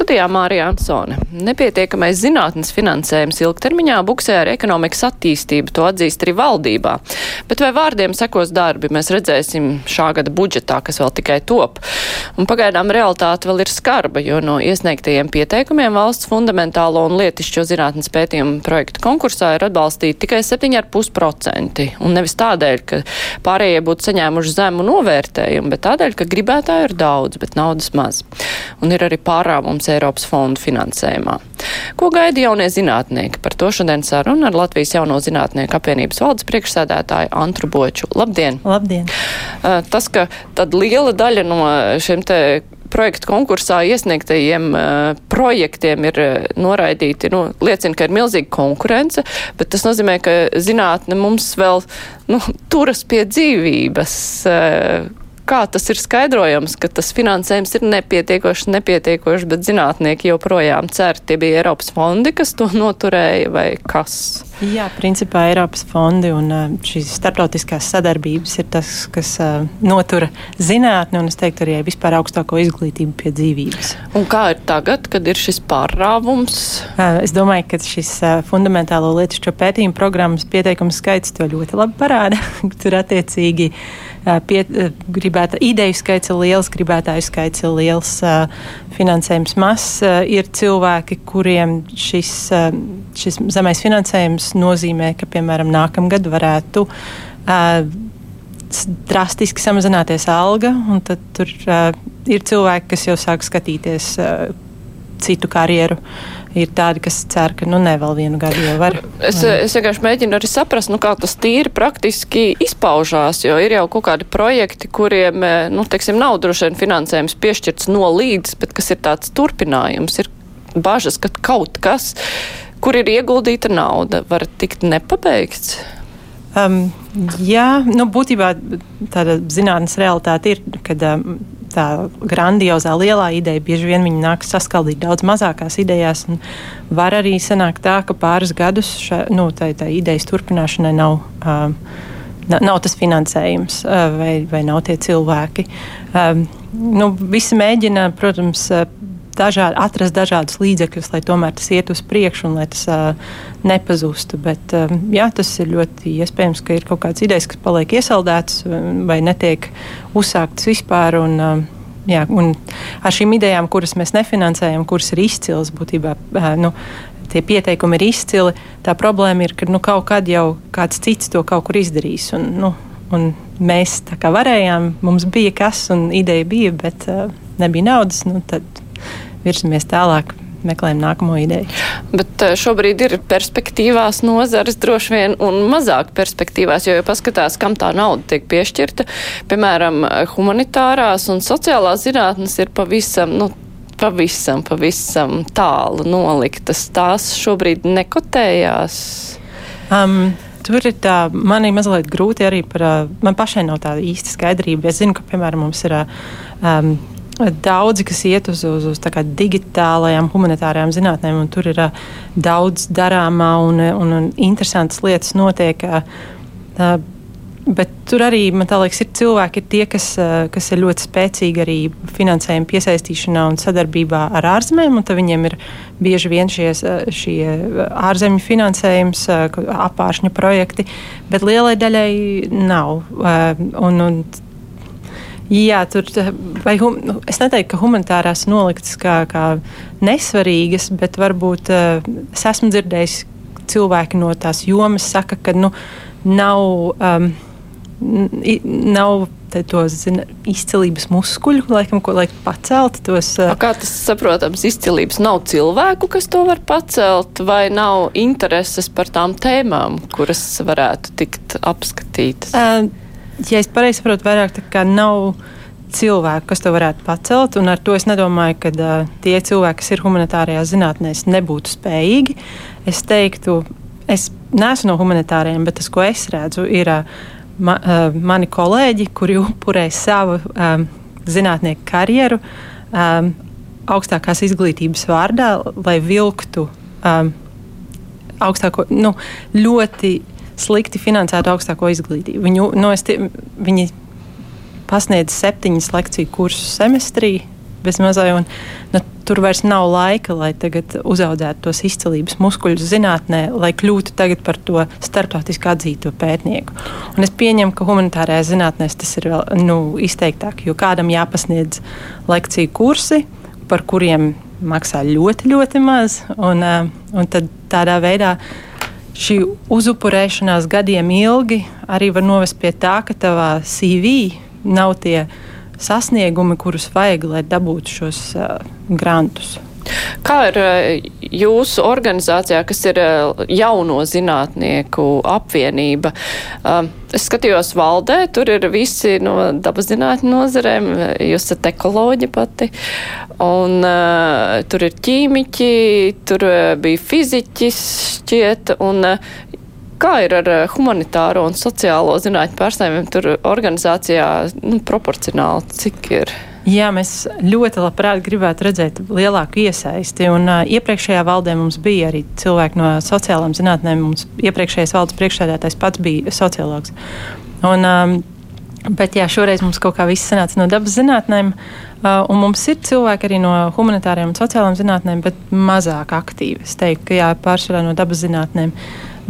Studijā Mārija Ansone. Nepietiekamais zinātnes finansējums ilgtermiņā buksē ar ekonomikas attīstību, to atzīst arī valdībā. Bet vai vārdiem sekos darbi, mēs redzēsim šā gada budžetā, kas vēl tikai top. Un pagaidām realitāte vēl ir skarba, jo no iesniegtajiem pieteikumiem valsts fundamentālo un lietišķo zinātnes pētījumu projektu konkursā ir atbalstīti tikai 7,5%. Un nevis tādēļ, ka pārējie būtu saņēmuši zemu novērtējumu, bet tādēļ, ka gribētāju ir daudz, bet naudas maz. Un ir arī pārāvums Eiropas fondu finansējumā. Ko gaida jaunie zinātnieki? Par to šodien saruna ar Latvijas jauno zinātnieku apvienības valdes priekšsēdētāju Antru Boču. Labdien! Labdien! Tas, ka tad liela daļa no šiem te projektu konkursā iesniegtajiem uh, projektiem ir uh, noraidīti, nu, liecina, ka ir milzīga konkurence, bet tas nozīmē, ka zinātne mums vēl nu, turas pie dzīvības. Uh, kā tas ir skaidrojams, ka tas finansējums ir nepietiekošs, nepietiekošs, bet zinātnieki joprojām cer, tie bija Eiropas fondi, kas to noturēja vai kas? Jā, principā Eiropas fondi un šīs starptautiskās sadarbības ir tas, kas uh, notura zinātni un, es teiktu, arī vispār augstāko izglītību pie dzīvības. Un kā ir tagad, kad ir šis pārrāvums? Uh, es domāju, ka šis uh, fundamentālo lietišķo pētījumu programmas pieteikumu skaits to ļoti labi parāda. Tur attiecīgi pie, gribēta, ideju skaits ir liels, gribētāju skaits ir liels, finansējums mazs. Ir cilvēki, kuriem šis, šis zemais finansējums nozīmē, ka, piemēram, nākamgad varētu drastiski samazināties alga, un tad tur uh, ir cilvēki, kas jau sāk skatīties uh, citu karjeru. Ir tādi, kas cer, ka nu ne vēl vienu gadu jau var. Es, es vienkārši mēģinu arī saprast, nu, kā tas tīri praktiski izpaužās, jo ir jau kaut kādi projekti, kuriem, nu, teiksim, nav droši vien finansējums piešķirts no līdz, bet kas ir tāds turpinājums, ir bažas, ka kaut kas, kur ir ieguldīta nauda, var tikt nepabeigts. Um, jā, nu, būtībā tāda zinātnes realitāte ir, kad um, tā grandiozā lielā ideja bieži vien nāk saskaldīt daudz mazākās idejās. Var arī sanākt tā, ka pāris gadus ša, nu, tā, tā idejas turpināšanai nav. Um, Nav tas finansējums, uh, vai, vai nav tie cilvēki. Um, nu, visi mēģina, protams, dažādi, atrast dažādus līdzekļus, lai tomēr tas iet uz priekšu un lai tas uh, nepazustu. Bet uh, jā, tas ir ļoti iespējams, ka ir kaut kādas idejas, kas paliek iesaldētas vai netiek uzsāktas vispār. Un, uh, Jā, ar šīm idejām, kuras mēs nefinansējam, kuras ir izcilas, būtībā nu, tie pieteikumi ir izcili. Tā problēma ir, ka nu, kaut kad jau kāds cits to kaut kur izdarīs. Un, nu, un mēs tā kā varējām, mums bija kas un ideja bija, bet uh, nebija naudas. Nu, tad virsamies tālāk meklējam nākamo ideju. Bet eh, šobrīd ir perspektīvās nozares droši vien un mazāk perspektīvās, jo, ja paskatās, kam tā nauda tiek piešķirta, piemēram, humanitārās un sociālās zinātnes ir pavisam, nu, pavisam, pavisam tālu noliktas. Tās šobrīd nekotējās. Um, Tur ir tā, man ir mazliet grūti arī par, man pašai nav tāda īsta skaidrība. Es zinu, ka, piemēram, mums ir um, Daudzi, kas iet uz, uz, uz digitālajām, humanitārajām zinātnēm, un tur ir uh, daudz darāmā un, un, un interesantas lietas notiek. Uh, Bet tur arī, man liekas, ir cilvēki, ir tie, kas, kas ir ļoti spēcīgi arī finansējuma piesaistīšanā un sadarbībā ar ārzemēm. Viņiem ir bieži vien šie, šie ārzemju finansējums, apāršņu projekti, bet lielai daļai nav. Un, un Jā, tur vai, nu, es neteiktu, ka humanitārās noliktas kā, kā nesvarīgas, bet varbūt uh, es esmu dzirdējis cilvēki no tās jomas saka, ka nu, nav. Um, Nav to zina, izcilības muskuļu, laikam, ko lai paceltu tos. Uh... Kā tas saprotams, izcilības nav cilvēku, kas to var pacelt, vai nav intereses par tām tēmām, kuras varētu tikt apskatītas? Uh, ja es pareizi saprotu, vairāk tā kā nav cilvēku, kas to varētu pacelt. Ar to es nedomāju, ka uh, tie cilvēki, kas ir humanitārajās zinātnēs, nebūtu spējīgi. Es teiktu, es neesmu no humanitāriem, bet tas, ko es redzu, ir uh, ma, uh, mani kolēģi, kuri upurē savu um, zinātnieku karjeru um, augstākās izglītības vārdā, lai vilktu um, augstāko, nu, ļoti slikti finansētu augstāko izglītību. Viņu, no, nu, tie, viņi pasniedz septiņas lekciju kursus semestrī bezmazai. Un, nu, tur vairs nav laika, lai uzaudzētu tos izcelības muskuļus zinātnē, lai kļūtu par to starptautiski atzīto pētnieku. Un es pieņemu, ka humanitārajā zinātnē tas ir vēl nu, izteiktāk, jo kādam jāpasniedz lekciju kursi, par kuriem maksā ļoti, ļoti maz. Un, eh, un tādā veidā šī uzupurēšanās gadiem ilgi arī var novest pie tā, ka tavā CV nav tie sasniegumi, kurus vajag, lai dabūtu šos uh, grantus. Kā ir jūsu organizācijā, kas ir jauno zinātnieku apvienība? Es skatījos valdē, tur ir visi no dabas zinātņu nozarēm, jūs esat ekoloģi pati, un uh, tur ir ķīmiķi, tur bija fiziķis šķiet, un Kā ir ar eh, humanitāro un sociālo zinātņu pārstāvjiem tur organizācijā nu, proporcionāli, cik ir? Jā, mēs ļoti labprāt gribētu redzēt lielāku iesaisti. Un, uh, iepriekšējā valdē mums bija arī cilvēki no sociālām zinātnēm. Mums iepriekšējais valdes priekšsēdētājs pats bija sociologs. Un, um, bet jā, šoreiz mums kaut kā viss sanāca no dabas zinātnēm. Uh, mums ir cilvēki arī no humanitāriem un sociālām zinātnēm, bet mazāk aktīvi. Es teiktu, ka jā, pārsvarā no dabas zinātnēm.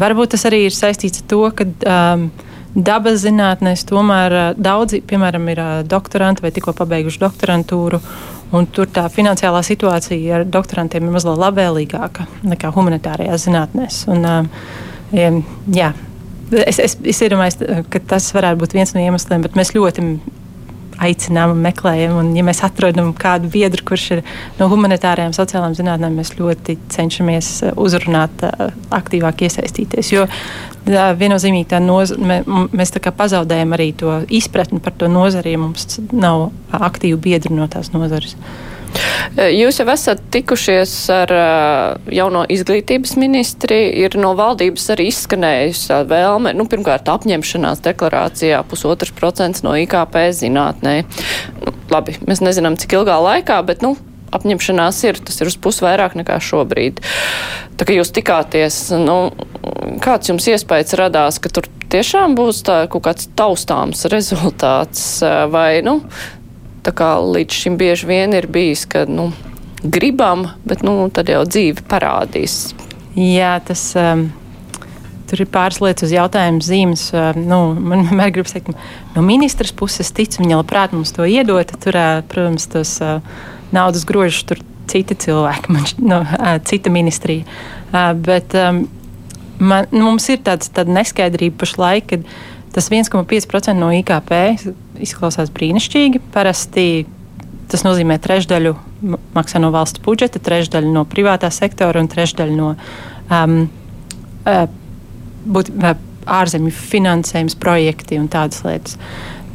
Varbūt tas arī ir saistīts ar to, ka um, dabas zinātnēs tomēr uh, daudzi, piemēram, ir uh, doktoranti vai tikko pabeiguši doktorantūru. Un tur tā finansiālā situācija ar doktorantiem ir mazliet labvēlīgāka nekā humanitārajās zinātnēs. Un, um, jā, es, es, es iedomājos, ka tas varētu būt viens no iemesliem, bet mēs ļoti aicinām un meklējam. Un, ja mēs atrodam kādu biedru, kurš ir no humanitārajām, sociālām zinātnēm, mēs ļoti cenšamies uh, uzrunāt, uh, aktīvāk iesaistīties. Jo viennozīmīgi tā noz, mē, mēs tā pazaudējam arī to izpratni par to nozari, ja mums nav aktīvu biedru no tās nozares. Jūs jau esat tikušies ar jauno izglītības ministri, ir no valdības arī izskanējusi vēlme, nu, pirmkārt, apņemšanās deklarācijā pusotrs procents no IKP zinātnē. Nu, labi, mēs nezinām, cik ilgā laikā, bet, nu, apņemšanās ir, tas ir uz pusi vairāk nekā šobrīd. Tā kā jūs tikāties, nu, kāds jums iespējas radās, ka tur tiešām būs tā kaut kāds taustāms rezultāts vai, nu, tā kā līdz šim bieži vien ir bijis, ka, nu, gribam, bet, nu, tad jau dzīve parādīs. Jā, tas. Um... Tur ir pāris lietas uz jautājumu zīmes. Nu, man vienmēr gribas teikt, no ministras puses tic, viņa labprāt mums to iedot. Tur, protams, tos naudas grožus tur citi cilvēki, man, no, cita ministrija. Bet man, nu, mums ir tāds, tāda neskaidrība pašlaik, kad tas 1,5% no IKP izklausās brīnišķīgi. Parasti tas nozīmē trešdaļu maksā no valsts budžeta, trešdaļu no privātā sektora un trešdaļu no um, uh, būt, uh, ārzemju finansējums, projekti un tādas lietas.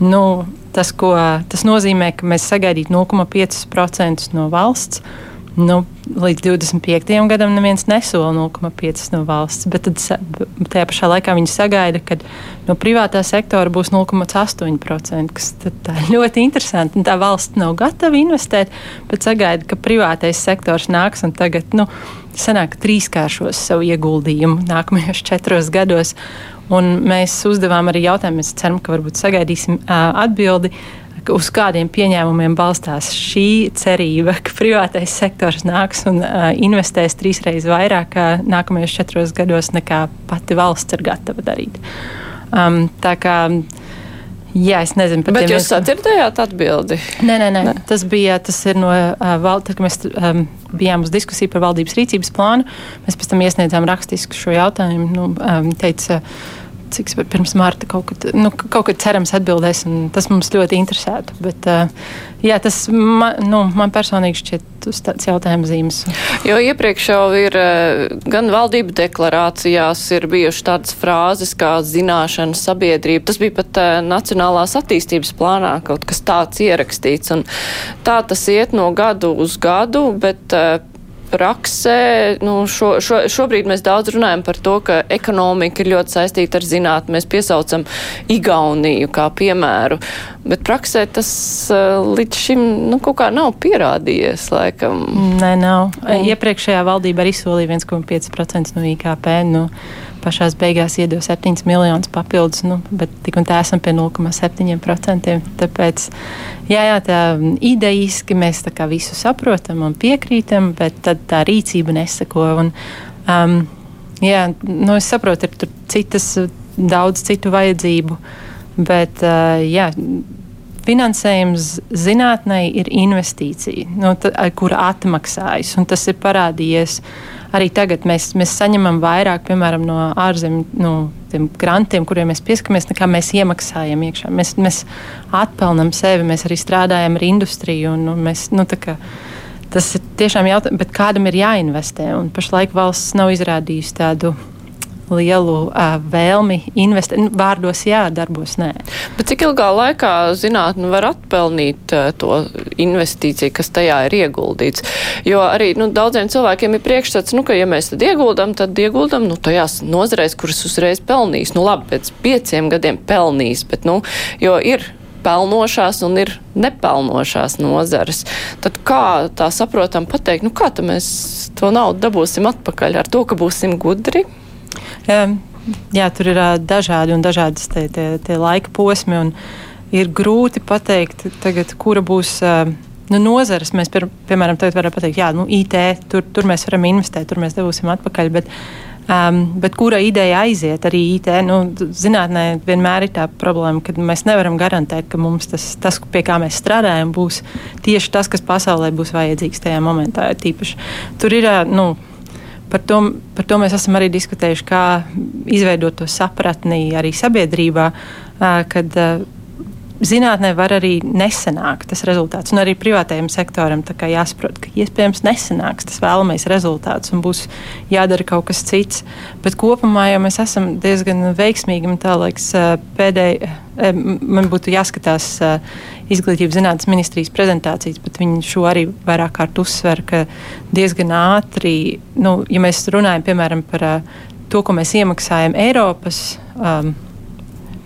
Nu, tas, ko, tas nozīmē, ka mēs sagaidītu 0,5% no valsts Nu, līdz 25. gadam neviens nesola 0,5 no valsts, bet tad, tajā pašā laikā viņi sagaida, ka no privātā sektora būs 0,8%, kas ir ļoti interesanti. Un tā valsts nav gatava investēt, bet sagaida, ka privātais sektors nāks un tagad nu, sanāk trīskāršos savu ieguldījumu nākamajos četros gados. Un mēs uzdevām arī jautājumu, mēs ceram, ka varbūt sagaidīsim uh, atbildi uz kādiem pieņēmumiem balstās šī cerība, ka privātais sektors nāks un uh, investēs trīsreiz vairāk uh, nākamajos četros gados nekā pati valsts ir gatava darīt. Um, tā kā Jā, es nezinu, bet jūs sadzirdējāt atbildi? Nē, nē, nē. nē. Tas bija, tas ir no uh, valdes, kad mēs um, bijām uz diskusiju par valdības rīcības plānu. Mēs pēc tam iesniedzām rakstisku šo jautājumu. Nu, um, teica, uh, cik pirms mārta kaut kad, nu, kaut kad cerams atbildēs, un tas mums ļoti interesētu. Bet, jā, tas man, nu, man personīgi šķiet uz tāds jautājums zīmes. Jo iepriekš jau ir gan valdība deklarācijās ir bijušas tādas frāzes kā zināšana sabiedrība. Tas bija pat Nacionālās attīstības plānā kaut kas tāds ierakstīts, un tā tas iet no gadu uz gadu, bet praksē, nu, šo, šo, šobrīd mēs daudz runājam par to, ka ekonomika ir ļoti saistīta ar zinātni. Mēs piesaucam Igauniju kā piemēru. Bet praksē tas uh, līdz šim nu, kaut kā nav pierādījies. Laikam. Nē, nav. Un... Iepriekšējā valdība arī solīja 1,5% no IKP. Nu, pašā beigās iedod 7 miljonus papildus, nu, bet tik un tā esam pie 0,7%. Tāpēc, jā, jā, tā idejiski mēs tā visu saprotam un piekrītam, bet tad tā rīcība nesako. Un, um, jā, nu, es saprotu, ir citas, daudz citu vajadzību, bet uh, jā, finansējums zinātnē ir investīcija, nu, kura atmaksājas, tas ir parādījies. Arī tagad mēs, mēs saņemam vairāk, piemēram, no ārzemju nu, grantiem, kuriem mēs pieskamies, nekā mēs iemaksājam iekšā. Mēs, mēs atpelnām sevi, mēs arī strādājam ar industriju. Un, un mēs, nu, kā, tas ir tiešām jautājums, kādam ir jāinvestē. Pašlaik valsts nav izrādījusi tādu lielu uh, vēlmi investēt. Nu, vārdos jā, darbos nē. Bet cik ilgā laikā zinātne var atpelnīt uh, to investīciju, kas tajā ir ieguldīts? Jo arī nu, daudziem cilvēkiem ir priekšstats, nu, ka ja mēs tad ieguldam, tad ieguldam nu, tajās nozarēs, kuras uzreiz pelnīs. Nu, labi, pēc pieciem gadiem pelnīs, bet, nu, jo ir pelnošās un ir nepelnošās nozares. Tad kā tā saprotam pateikt, nu kā mēs to naudu dabūsim atpakaļ ar to, ka būsim gudri? Jā, tur ir dažādi un dažādas tie, tie, tie laika posmi. Ir grūti pateikt, tagad, kura būs nu, nozares. Mēs, pir, piemēram, varam pateikt, ka nu, IT tur, tur mēs varam investēt, tur mēs dabūsim atpakaļ. Bet, um, bet kura ideja aiziet arī IT? Nu, zinātnē vienmēr ir tā problēma, ka mēs nevaram garantēt, ka tas, tas, pie kā mēs strādājam, būs tieši tas, kas pasaulē būs vajadzīgs tajā momentā. Tīpaši. Tur ir. Nu, Par to, par to mēs esam arī diskutējuši, kā izveidot to sapratni arī sabiedrībā, kad zinātnē var arī nesanākt tas rezultāts. Un arī privātajam sektoram jāsaprot, ka iespējams nesanāks tas vēlamais rezultāts un būs jādara kaut kas cits. Bet kopumā jau mēs esam diezgan veiksmīgi. Man, liekas, pēdēj, man būtu jāskatās izglītības zinātnes ministrijas prezentācijas, bet viņi šo arī vairāk kārt uzsver, ka diezgan ātri, nu, ja mēs runājam piemēram par to, ko mēs iemaksājam Eiropas. Um,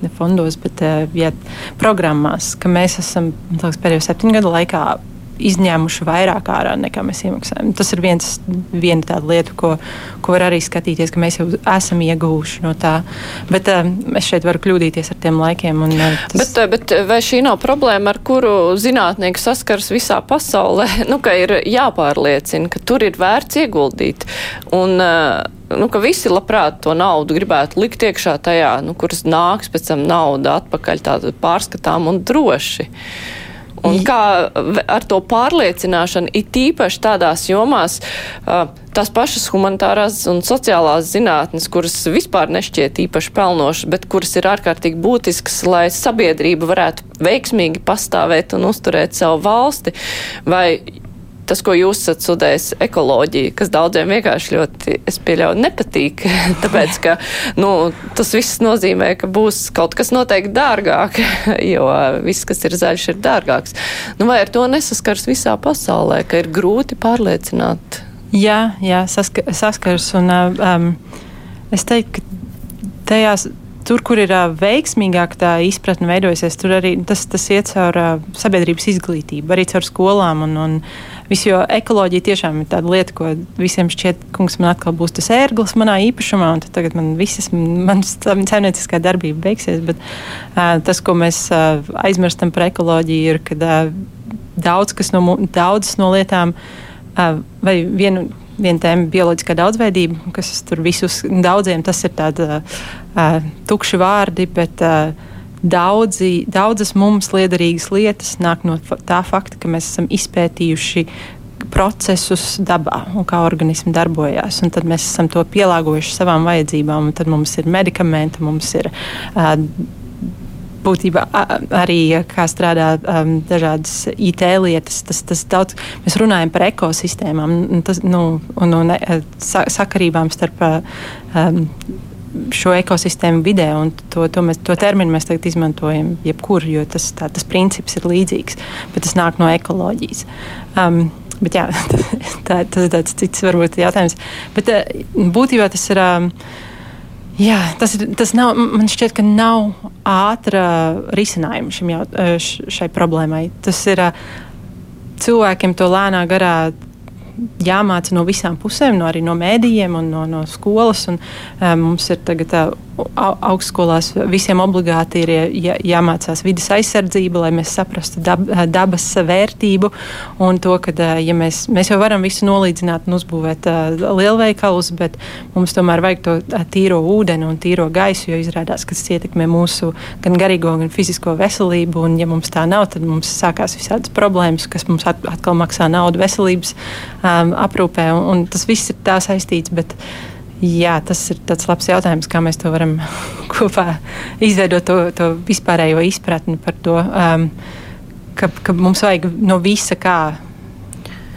ne fondos, bet eh, ja, programmās, ka mēs esam liekas, pēdējo septiņu gadu laikā izņēmuši vairāk ārā nekā mēs iemaksājam. Tas ir viens, viena tāda lieta, ko, ko var arī skatīties, ka mēs jau esam ieguvuši no tā. Bet uh, es šeit varu kļūdīties ar tiem laikiem. Un, uh, tas... bet, bet vai šī nav problēma, ar kuru zinātnieki saskars visā pasaulē? nu, ka ir jāpārliecina, ka tur ir vērts ieguldīt. Un, uh, nu, ka visi labprāt to naudu gribētu likt iekšā tajā, nu, kuras nāks pēc tam nauda atpakaļ tādu pārskatām un droši. Un kā ar to pārliecināšanu, it īpaši tādās jomās, tās pašas humanitārās un sociālās zinātnes, kuras vispār nešķiet īpaši pelnošas, bet kuras ir ārkārtīgi būtiskas, lai sabiedrība varētu veiksmīgi pastāvēt un uzturēt savu valsti, vai tas, ko jūs esat studējis, ekoloģija, kas daudziem vienkārši ļoti, es pieļauju, nepatīk. Tāpēc, ka nu, tas viss nozīmē, ka būs kaut kas noteikti dārgāk, jo viss, kas ir zaļš, ir dārgāks. Nu, vai ar to nesaskars visā pasaulē, ka ir grūti pārliecināt? Jā, jā saska, saskars. Un, um, es teiktu, ka tajās tur, kur ir uh, veiksmīgāk tā izpratne veidojusies, tur arī tas, tas iet caur uh, sabiedrības izglītību, arī caur skolām. Un, un, Visu, jo ekoloģija tiešām ir tāda lieta, ko visiem šķiet, ka man atkal būs tas ērglis manā īpašumā, un tagad man visas manas saimnieciskā darbība beigsies. Bet uh, tas, ko mēs uh, aizmirstam par ekoloģiju, ir, ka uh, daudz no, daudzas no lietām uh, vai vienu viena tēma - bioloģiskā daudzveidība, kas tur visus daudziem tas ir tādi uh, tukši vārdi, bet uh, Daudzi, daudzas mums liederīgas lietas nāk no tā fakta, ka mēs esam izpētījuši procesus dabā un kā organismi darbojas. Tad mēs esam to pielāgojuši savām vajadzībām. Tad mums ir medikamenti, mums ir uh, būtībā arī kā strādā um, dažādas IT lietas. Tas, tas daudz, mēs runājam par ekosistēmām tas, nu, un, un sa, sakarībām starp um, šo ekosistēmu vidē, un to, to, mēs, to terminu mēs tagad izmantojam jebkur, jo tas, tā, tas princips ir līdzīgs, bet tas nāk no ekoloģijas. Um, bet jā, tā, tas ir tāds cits varbūt jautājums. Bet uh, būtībā tas ir. Um, Jā, tas, tas nav, man šķiet, ka nav ātra risinājuma šim jau, šai problēmai. Tas ir cilvēkiem to lēnā garā jāmāca no visām pusēm, no arī no mēdījiem un no, no skolas. Un, um, mums ir tagad uh, augstskolās visiem obligāti ir jā, jāmācās vidas aizsardzība, lai mēs saprastu dab, dabas vērtību un to, ka ja mēs, mēs jau varam visu nolīdzināt un uzbūvēt uh, lielveikalus, bet mums tomēr vajag to tīro ūdeni un tīro gaisu, jo izrādās, ka tas ietekmē mūsu gan garīgo, gan fizisko veselību. Un, ja mums tā nav, tad mums sākās visādas problēmas, kas mums atkal maksā naudu veselības um, aprūpē, un, un tas viss ir tā saistīts. Bet, Jā, tas ir tāds labs jautājums, kā mēs to varam kopā izveidot, to, to vispārējo izpratni par to, um, ka, ka mums vajag no visa kā.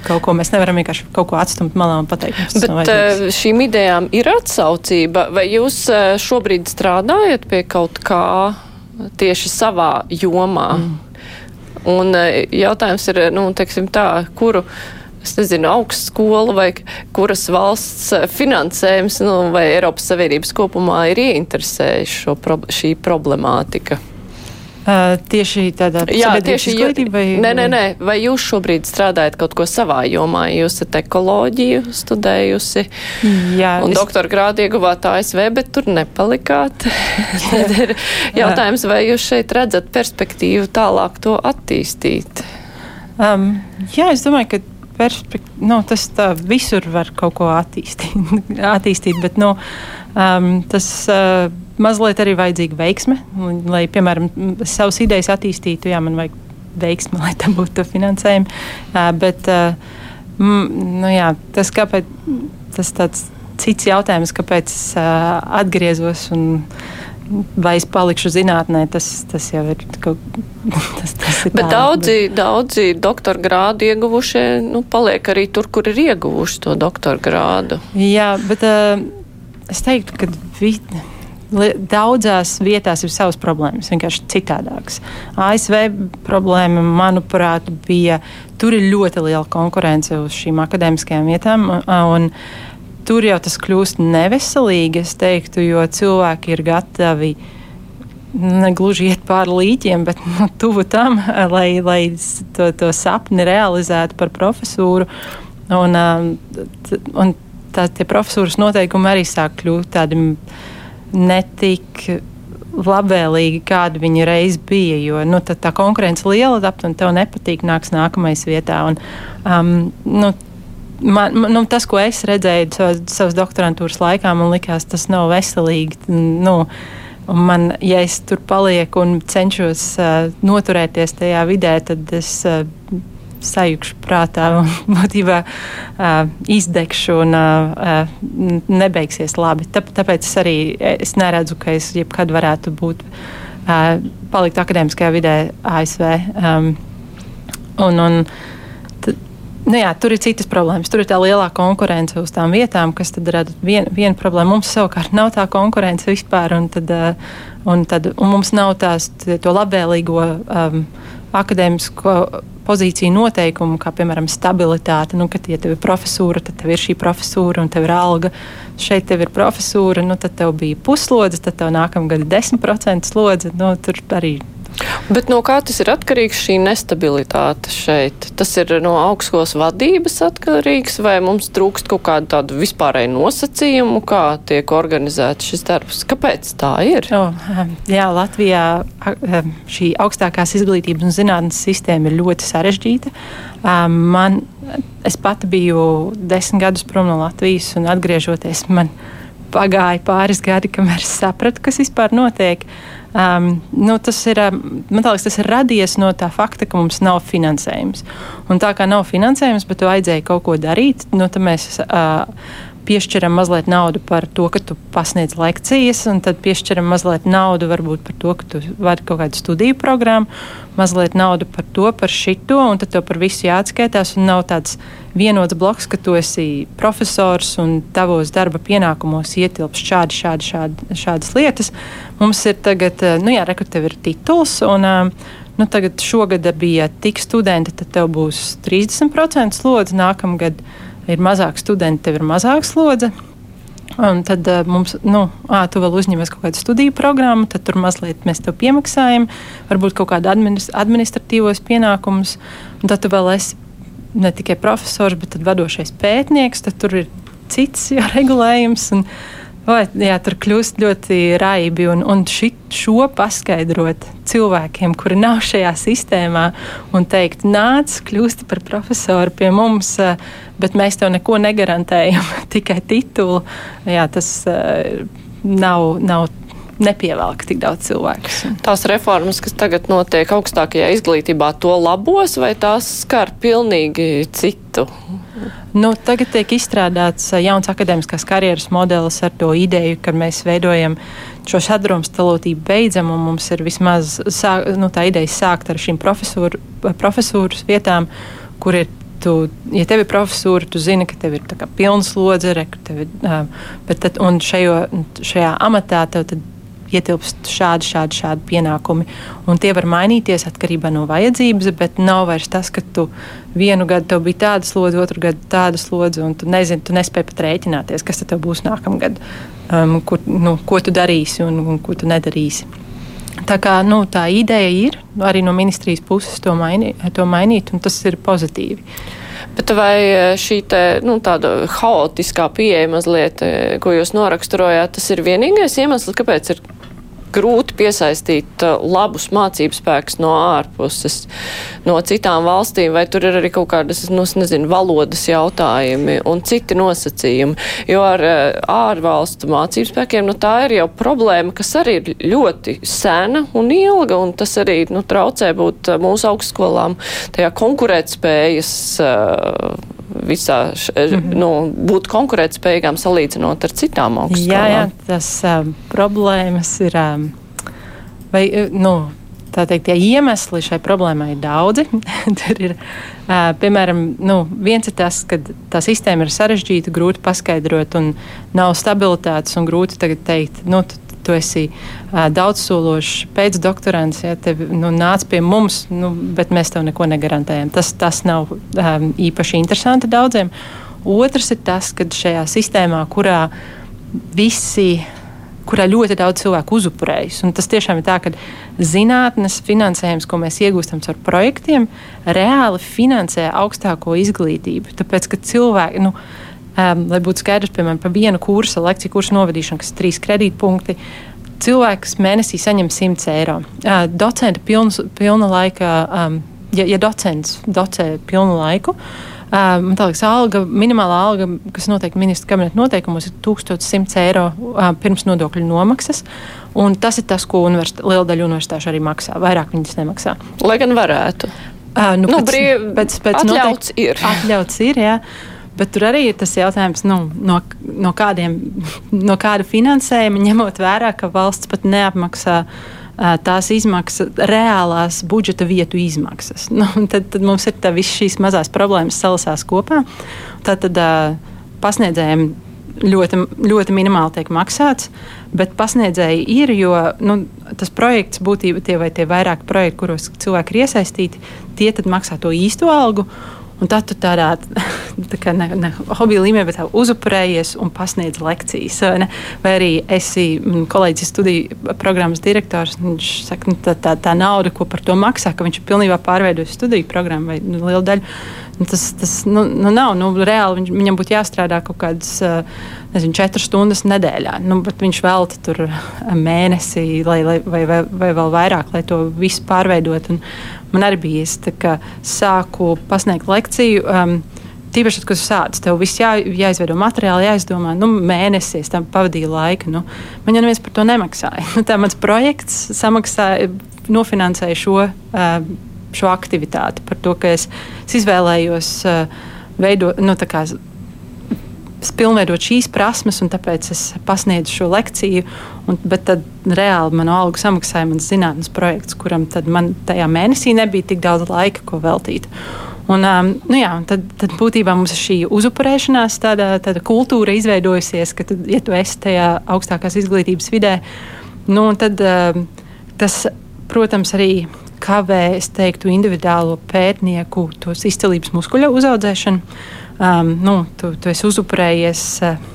Kaut ko mēs nevaram vienkārši kaut ko atstumt malā un pateikt. Bet uh, šīm idejām ir atsaucība. Vai jūs uh, šobrīd strādājat pie kaut kā tieši savā jomā? Mm. Un uh, jautājums ir, nu, teiksim tā, kuru es nezinu, augstskola vai kuras valsts eh, finansējums nu, vai Eiropas Savienības kopumā ir ieinteresējuši pro, šī problemātika? Uh, tieši tādā Jā, tieši izglītība? Vai, nē, nē, nē. Vai jūs šobrīd strādājat kaut ko savā jomā? Jūs esat ekoloģiju studējusi Jā, un es... doktora grādu ieguvāt ASV, bet tur nepalikāt. Tad ir jautājums, vai jūs šeit redzat perspektīvu tālāk to attīstīt? Um, jā, es domāju, ka nu, tas visur var kaut ko attīstīt, attīstīt bet nu, um, tas uh, mazliet arī vajadzīga veiksme. Lai, piemēram, savas idejas attīstītu, jā, man vajag veiksme, lai tam būtu finansējumi. Uh, bet, uh, mm, nu, jā, tas, kāpēc, tas tāds cits jautājums, kāpēc es uh, atgriezos un vai es palikšu zinātnē, tas, tas jau ir kaut kas tāds. Bet daudzi, bet... daudzi doktora grādu ieguvušie nu, paliek arī tur, kur ir ieguvuši to doktora grādu. Jā, bet uh, es teiktu, ka vi, daudzās vietās ir savas problēmas, vienkārši citādākas. ASV problēma, manuprāt, bija tur ir ļoti liela konkurence uz šīm akadēmiskajām vietām. Un, tur jau tas kļūst neveselīgi, es teiktu, jo cilvēki ir gatavi negluži iet pāri līķiem, bet nu, tuvu tam, lai, lai to, to sapni realizētu par profesūru. Un, un tā, tie profesūras noteikumi arī sāk kļūt tādi netik labvēlīgi, kāda viņa reiz bija. Jo nu, tā, tā konkurence liela, un tev nepatīk, nāks nākamais vietā. Un, um, nu, man, nu, tas, ko es redzēju savas, savas doktorantūras laikā, man likās, tas nav veselīgi. Nu, Man, ja es tur palieku un cenšos uh, noturēties tajā vidē, tad es uh, sajūgšu prātā un būtībā uh, izdegšu un uh, nebeigsies labi. Tā, tāpēc es arī es neredzu, ka es jebkad varētu būt, uh, palikt akadēmiskajā vidē ASV. Um, un, un, Nu jā, tur ir citas problēmas. Tur ir tā lielā konkurence uz tām vietām, kas rada vienu vien problēmu. Mums savukārt nav tā konkurence vispār, un, tad, eh, un, tad, un mums nav tās, to labvēlīgo um, akadēmisko pozīciju noteikumu, kā piemēram stabilitāte. Nu, kad ja tev ir profesūra, tad tev ir šī profesūra un tev ir alga. Šeit tev ir profesūra, nu, tad tev bija puslodze, tad tev nākamgad ir 10% slodze. Nu, tur arī Bet no kā tas ir atkarīgs šī nestabilitāte šeit? Tas ir no augstskolas vadības atkarīgs vai mums trūkst kaut kādu tādu vispārēju nosacījumu, kā tiek organizēts šis darbs? Kāpēc tā ir? O, jā, Latvijā šī augstākās izglītības un zinātnes sistēma ir ļoti sarežģīta. Man, es pati biju desmit gadus prom no Latvijas un atgriežoties man pagāja pāris gadi, kamēr es sapratu, kas vispār notiek. Uh, Um, nu, tas, ir, um, liekas, tas ir radies no tā fakta, ka mums nav finansējums. Un tā kā nav finansējums, bet tu vajadzēja kaut ko darīt, nu, tad mēs uh, piešķiram mazliet naudu par to, ka tu pasniedz lekcijas, un tad piešķiram mazliet naudu varbūt par to, ka tu vadi kaut kādu studiju programmu, mazliet naudu par to, par šito, un tad tev par visu jāatskaitās. Un nav tāds vienots bloks, ka tu esi profesors un tavos darba pienākumos ietilpst šādi, šādi, šādi, šādas lietas. Mums ir tagad, nu jā, rekur tev ir tituls. Un, Nu, tagad šogad bija tik studenti, tad tev būs 30% slodze nākamgad ir mazāk studenti, tev ir mazāk slodze. Un tad uh, mums, nu, ā, tu vēl uzņemies kaut kādu studiju programmu, tad tur mazliet mēs tev piemaksājam, varbūt kaut kādu administratīvos pienākumus, tad tu vēl esi ne tikai profesors, bet arī vadošais pētnieks, tad tur ir cits regulējums. Un, Vai, jā, tur kļūst ļoti raibi. Un, un šit, šo paskaidrot cilvēkiem, kuri nav šajā sistēmā, un teikt, nāc, kļūsti par profesoru pie mums, eh, bet mēs tev neko negarantējam, tikai titulu. Jā, tas uh, nav, nav nepievelk tik daudz cilvēku. Tās reformas, kas tagad notiek augstākajā izglītībā, to labos vai tās skar pilnīgi citu? Nu, tagad tiek izstrādāts jauns akadēmiskās karjeras modelis ar to ideju, ka mēs veidojam šo sadrumstalotību beidzam, un mums ir vismaz sāk, nu, tā ideja sākt ar šīm profesūru, profesūras vietām, kur ir tu, ja tev ir profesūra, tu zini, ka tev ir pilna slodze, re, tev ir, bet tad, un šajo, šajā amatā tev ietilpst šādi, šādi, šādi pienākumi. Un tie var mainīties atkarībā no vajadzības, bet nav vairs tas, ka tu vienu gadu tev bija tāda slodze, otru gadu tāda slodze, un tu nezini, tu nespēji pat rēķināties, kas tev būs nākamgad, um, kur, nu, ko tu darīsi un, un ko tu nedarīsi. Tā, kā, nu, tā ideja ir arī no ministrijas puses to, maini, to mainīt, un tas ir pozitīvi. Bet vai eh, šī te, nu, tāda haotiskā pieeja mazliet, eh, ko jūs noraksturojāt, tas ir vienīgais iemesls, kāpēc ir grūti piesaistīt uh, labus mācību spēkus no ārpuses, no citām valstīm, vai tur ir arī kaut kādas, nu, nezinu, valodas jautājumi un citi nosacījumi. Jo ar uh, ārvalstu mācību spēkiem, nu, tā ir jau problēma, kas arī ir ļoti sena un ilga, un tas arī, nu, traucē būt uh, mūsu augstskolām tajā konkurētspējas uh, visā, š, mm -hmm. nu, būt konkurētspējīgām salīdzinot ar citām augstskolām. Jā, jā tas um, problēmas ir. Um, vai, nu, tā teikt, tie iemesli šai problēmai ir daudzi. Tur ir, uh, piemēram, nu, viens ir tas, ka tā sistēma ir sarežģīta, grūti paskaidrot, un nav stabilitātes, un grūti tagad teikt, nu, tu esi uh, daudzsološs pēcdoktorants, ja tev nu, nāc pie mums, nu, bet mēs tev neko negarantējam. Tas, tas nav um, īpaši interesanti daudziem. Otrs ir tas, ka šajā sistēmā, kurā visi kurā ļoti daudz cilvēku uzupurējas. Un tas tiešām ir tā, ka zinātnes finansējums, ko mēs iegūstam caur projektiem, reāli finansē augstāko izglītību. Tāpēc, ka cilvēki, nu, Um, lai būtu skaidrs, piemēram, par vienu kursu, lekciju kursu novadīšanu, kas ir trīs kredītpunkti, cilvēks mēnesī saņem 100 eiro. Uh, docenta pilns, pilna laika, um, ja, ja docents docē pilnu laiku, um, man liekas, alga, minimālā alga, kas noteikti ministra kabineta noteikumos, ir 1100 eiro uh, pirms nodokļu nomaksas. Un tas ir tas, ko liela daļa universitāšu arī maksā. Vairāk viņas nemaksā. Lai gan varētu. Uh, nu, nu, pēc, brīv, pēc, pēc atļauts noteikti, ir. Atļauts ir, jā. Bet tur arī ir tas jautājums, nu, no, no, kādiem, no kāda finansējuma, ņemot vērā, ka valsts pat neapmaksā tās izmaksas, reālās budžeta vietu izmaksas. Nu, tad, tad mums ir visas šīs mazās problēmas salasās kopā. Tad, tad pasniedzējiem ļoti, ļoti minimāli tiek maksāts, bet pasniedzēji ir, jo nu, tas projekts būtībā tie vai tie vairāki projekti, kuros cilvēki ir iesaistīti, tie maksā to īsto algu. Un tad tu tādā tā ne, ne hobija līmenī, bet uzupurējies un pasniedz lekcijas. Ne? Vai arī esi kolēģis studiju programmas direktors. Viņš saka, nu, tā, tā, tā nauda, ko par to maksā, ka viņš ir pilnībā pārveidojis studiju programmu vai nu, lielu daļu. Nu, tas tas nu, nu, nav. Nu, reāli viņ, viņam būtu jāstrādā kaut kādas nezinu, četras stundas nedēļā. Nu, viņš velta tur mēnesi lai, lai, vai, vai, vai vēl vairāk, lai to visu pārveidotu. Man arī bija es sāku pasniegt lekciju. Um, Tīpaši, kad sācis, tev viss jā, jāizveido materiāli, jāizdomā, nu, mēnesis tam pavadīja laika. Nu, man jau neviens par to nemaksāja. Nu, tā mans projekts samaksāja, nofinansēja šo, uh, šo aktivitāti par to, ka es, es izvēlējos uh, veidot, nu, tā kā pilnveidot šīs prasmes, un tāpēc es pasniedzu šo lekciju. Un, bet tad reāli manu algu samaksāja mans zinātnes projekts, kuram man tajā mēnesī nebija tik daudz laika, ko veltīt. Un, um, nu jā, tad, tad būtībā mums ir šī uzupurēšanās, tāda, tāda kultūra izveidojusies, ka, tad, ja tu esi tajā augstākās izglītības vidē, nu, tad um, tas, protams, arī kavē, es teiktu, individuālo pētnieku tos izcelības muskuļu uzaudzēšanu um, nu, tu, tu esi uzupurējies. Uh,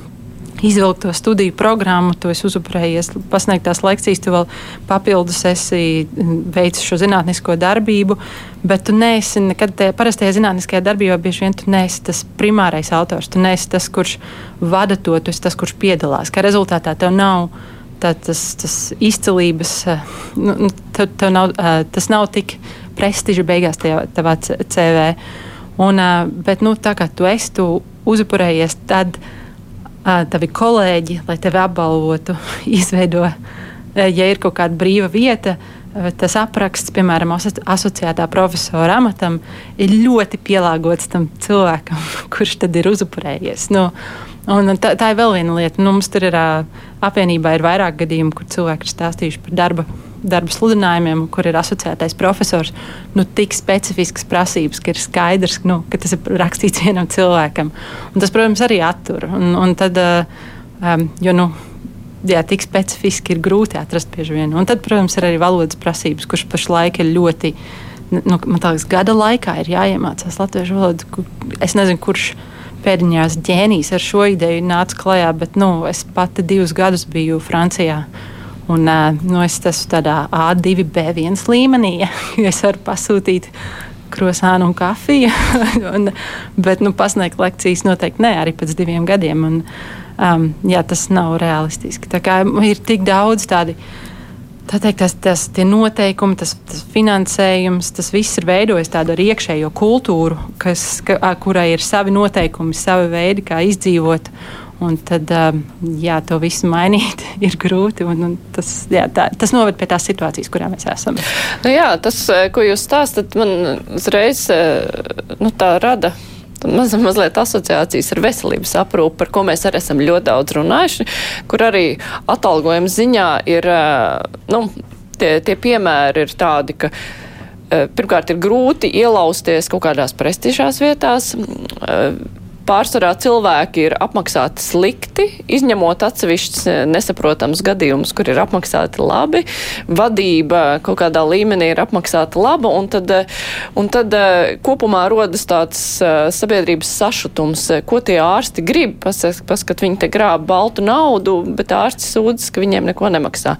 izvilkt to studiju programmu, tu esi uzupurējies, pasniegt tās lekcijas, tu vēl papildus esi veicis šo zinātnisko darbību, bet tu neesi nekad tajā parastajā zinātniskajā darbībā, bieži vien tu neesi tas primārais autors, tu neesi tas, kurš vada to, tu esi tas, kurš piedalās. Kā rezultātā tev nav tā, tas, tas izcilības, nu, nu, tev, tev nav, tas nav tik prestiža beigās tajā, tavā CV. Un, bet, nu, tā kā tu esi, tu uzupurējies, tad tavi kolēģi, lai tevi apbalvotu, izveido, ja ir kaut kāda brīva vieta, tas apraksts, piemēram, asociētā profesora amatam, ir ļoti pielāgots tam cilvēkam, kurš tad ir uzupurējies. Nu, tā, tā ir vēl viena lieta. Nu, mums tur ir apvienībā ir vairāk gadījumu, kur cilvēki ir stāstījuši par darba darba sludinājumiem, kur ir asociētais profesors, nu, tik specifiskas prasības, ka ir skaidrs, nu, ka tas ir rakstīts vienam cilvēkam. Un tas, protams, arī attur. Un, un tad, um, jo, nu, jā, tik specifiski ir grūti atrast bieži vien. Un tad, protams, ir arī valodas prasības, kuras pašlaik ir ļoti, nu, man liekas, gada laikā ir jāiemācās latviešu valodu. Es nezinu, kurš pēdiņās ģēnijs ar šo ideju nāca klajā, bet nu, es pati divus gadus biju Francijā. Un, nu, es esmu tādā A2, B1 līmenī, jo es varu pasūtīt krosānu un kafiju. un, bet nu, pasniegt lekcijas noteikti ne arī pēc diviem gadiem. Un, um, jā, tas nav realistiski. Ir tik daudz tādu. Tā teikt, tas, tas noteikumi, tas, tas finansējums, tas viss ir veidojis tādu arī iekšējo kultūru, kas, ka, kurai ir savi noteikumi, savi veidi, kā izdzīvot. Un tad, jā, to visu mainīt ir grūti. Un, un tas, jā, tā, tas noved pie tās situācijas, kurā mēs esam. Nu jā, tas, eh, ko jūs stāstat, man uzreiz eh, nu, rada. Maz, mazliet asociācijas ar veselības aprūpi, par ko mēs arī esam ļoti daudz runājuši, kur arī atalgojuma ziņā ir, eh, nu, tie, tie piemēri ir tādi, ka pirmkārt ir grūti ielausties kaut kādās prestižās vietās pārsvarā cilvēki ir apmaksāti slikti, izņemot atsevišķus eh, nesaprotams gadījumus, kur ir apmaksāti labi, vadība kaut kādā līmenī ir apmaksāta laba, un tad, eh, un tad eh, kopumā rodas tāds sabiedrības sašutums, ko tie ārsti grib, paskat, viņi te grāb baltu naudu, bet ārsti sūdzas, ka viņiem neko nemaksā.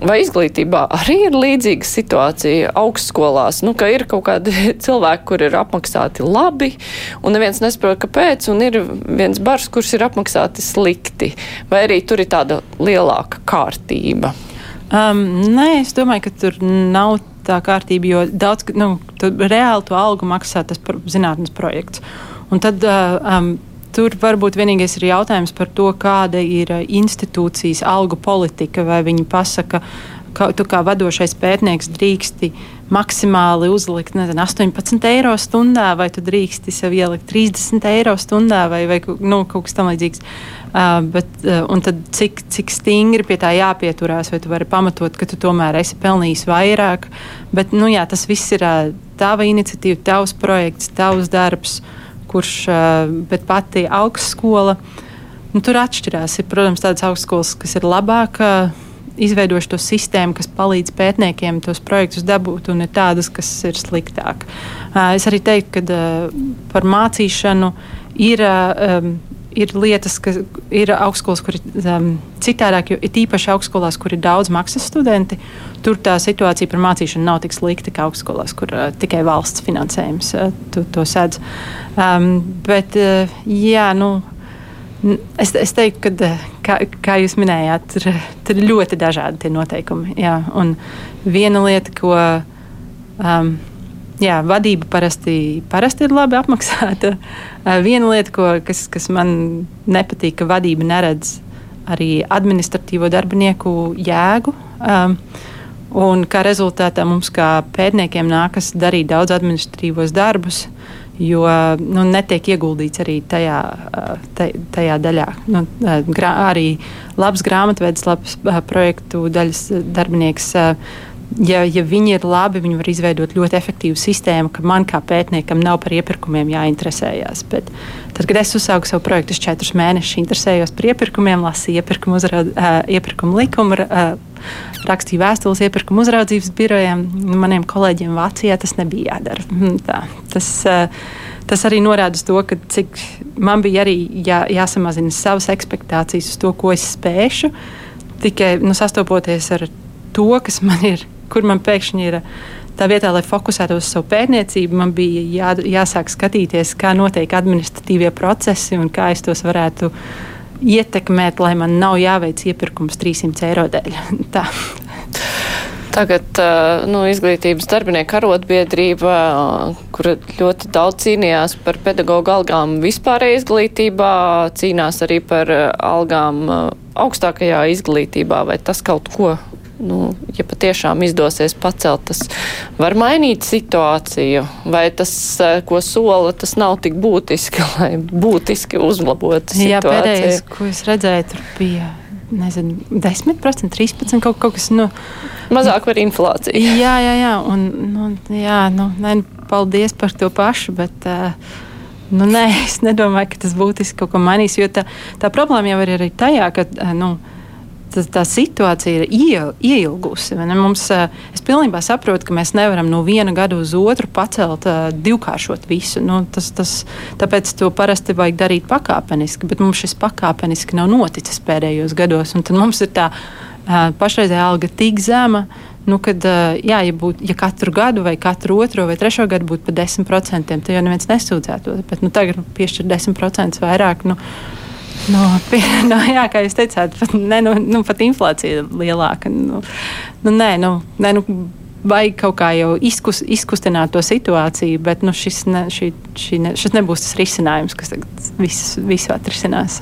Vai izglītībā arī ir līdzīga situācija augstskolās, nu, ka ir kaut kādi cilvēki, kur ir apmaksāti labi, un neviens nesaprot, kāpēc, un ir viens bars, kurš ir apmaksāti slikti, vai arī tur ir tāda lielāka kārtība? Um, nē, es domāju, ka tur nav tā kārtība, jo daudz, nu, reāli to algu maksā tas zinātnes projekts. Un tad uh, um, Tur varbūt vienīgais ir jautājums par to, kāda ir eh, institūcijas algu politika, vai viņi pasaka, ka tu kā vadošais pētnieks drīksti maksimāli uzlikt nezinu, 18 eiro stundā, vai tu drīksti sev ielikt 30 eiro stundā, vai, vai nu, kaut kas tamlīdzīgs. Uh, bet, uh, tad cik, cik stingri pie tā jāpieturās, vai tu vari pamatot, ka tu tomēr esi pelnījis vairāk. Bet, nu, jā, tas viss ir uh, tava iniciatīva, tavs projekts, tavs darbs. Uh, kurš, bet pati augstskola, nu, tur atšķirās. Ir, protams, tādas augstskolas, kas ir labāk izveidojuši to sistēmu, kas palīdz pētniekiem tos projektus dabūt, un ir tādas, kas ir sliktāk. Es arī teiktu, ka par mācīšanu ir ir lietas, ka ir augstskolas, kur ir um, citādāk, jo ir īpaši augstskolās, kur ir daudz maksas studenti. Tur tā situācija par mācīšanu nav tik slikta kā augstskolās, kur uh, tikai valsts finansējums uh, to, to sedz. Um, bet, uh, jā, nu, es, es teiktu, ka, uh, kā, kā jūs minējāt, tur, tur ir ļoti dažādi tie noteikumi. Jā, un viena lieta, ko. Um, Jā, vadība parasti, parasti ir labi apmaksāta. Viena lieta, ko, kas, kas man nepatīk, ka vadība neredz arī administratīvo darbinieku jēgu. Um, un kā rezultātā mums, kā pētniekiem, nākas darīt daudz administratīvos darbus, jo nu, netiek ieguldīts arī tajā, tajā daļā. Nu, grā, arī labs grāmatvedis, labs projektu daļas darbinieks ja, ja viņi ir labi, viņi var izveidot ļoti efektīvu sistēmu, ka man kā pētniekam nav par iepirkumiem jāinteresējas. Bet tad, kad es uzsāku savu projektu, es četrus mēnešus interesējos par iepirkumiem, lasīju iepirkumu, uzraud, uh, iepirkumu likumu, uh, rakstīju vēstules iepirkumu uzraudzības birojiem. Maniem kolēģiem Vācijā tas nebija jādara. Tā, tas, uh, tas arī norāda uz to, ka man bija arī jā, jāsamazina savas expectācijas uz to, ko es spēšu. Tikai nu, sastopoties ar to, kas man ir, kur man pēkšņi ir. Tā vietā, lai fokusētos uz savu pētniecību, man bija jā, jāsāk skatīties, kā notiek administratīvie procesi un kā es tos varētu ietekmēt, lai man nav jāveic iepirkums 300 eiro dēļ. Tā. Tagad nu, izglītības darbinieku arotbiedrība, kur ļoti daudz cīnījās par pedagoģu algām vispārējā izglītībā, cīnās arī par algām augstākajā izglītībā. Vai tas kaut ko, nu, ja patiešām izdosies pacelt, tas var mainīt situāciju? Vai tas, ko sola, tas nav tik būtiski, lai būtiski uzlabotu situāciju? Jā, pēdējais, ko es redzēju, tur bija nezinu, 10%, 13% kaut, kaut kas. Nu, Mazāk par inflāciju. Jā, jā, jā. Un, nu, jā nu, ne, paldies par to pašu. Bet, uh, Nu, nē, es nedomāju, ka tas būtiski kaut ko mainīs. Jo tā, tā problēma jau ir arī tajā, ka nu, tā, tā situācija ir ie, ieilgusi. Mums, es pilnībā saprotu, ka mēs nevaram no viena gada uz otru pacelt, divkāršot visu. Nu, tas, tas, tāpēc to parasti vajag darīt pakāpeniski, bet mums šis pakāpeniski nav noticis pēdējos gados. Tad mums ir tā pašreizējā alga tik zema. Nu, kad, jā, ja, būt, ja katru gadu, vai katru otro vai trešo gadu būtu par 10%, tad jau neviens nesūdzētos. Bet nu, tagad piešķirt 10% vairāk. Nu, No, pie, no, jā, kā jūs teicāt, pat, ne, nu, nu, pat inflācija ir lielāka. Nu, nu, nē, nu, nē, nu, vajag kaut kā jau izkus, izkustināt to situāciju, bet nu, šis, ne, šī, šī ne, šis nebūs tas risinājums, kas visu, visu atrisinās.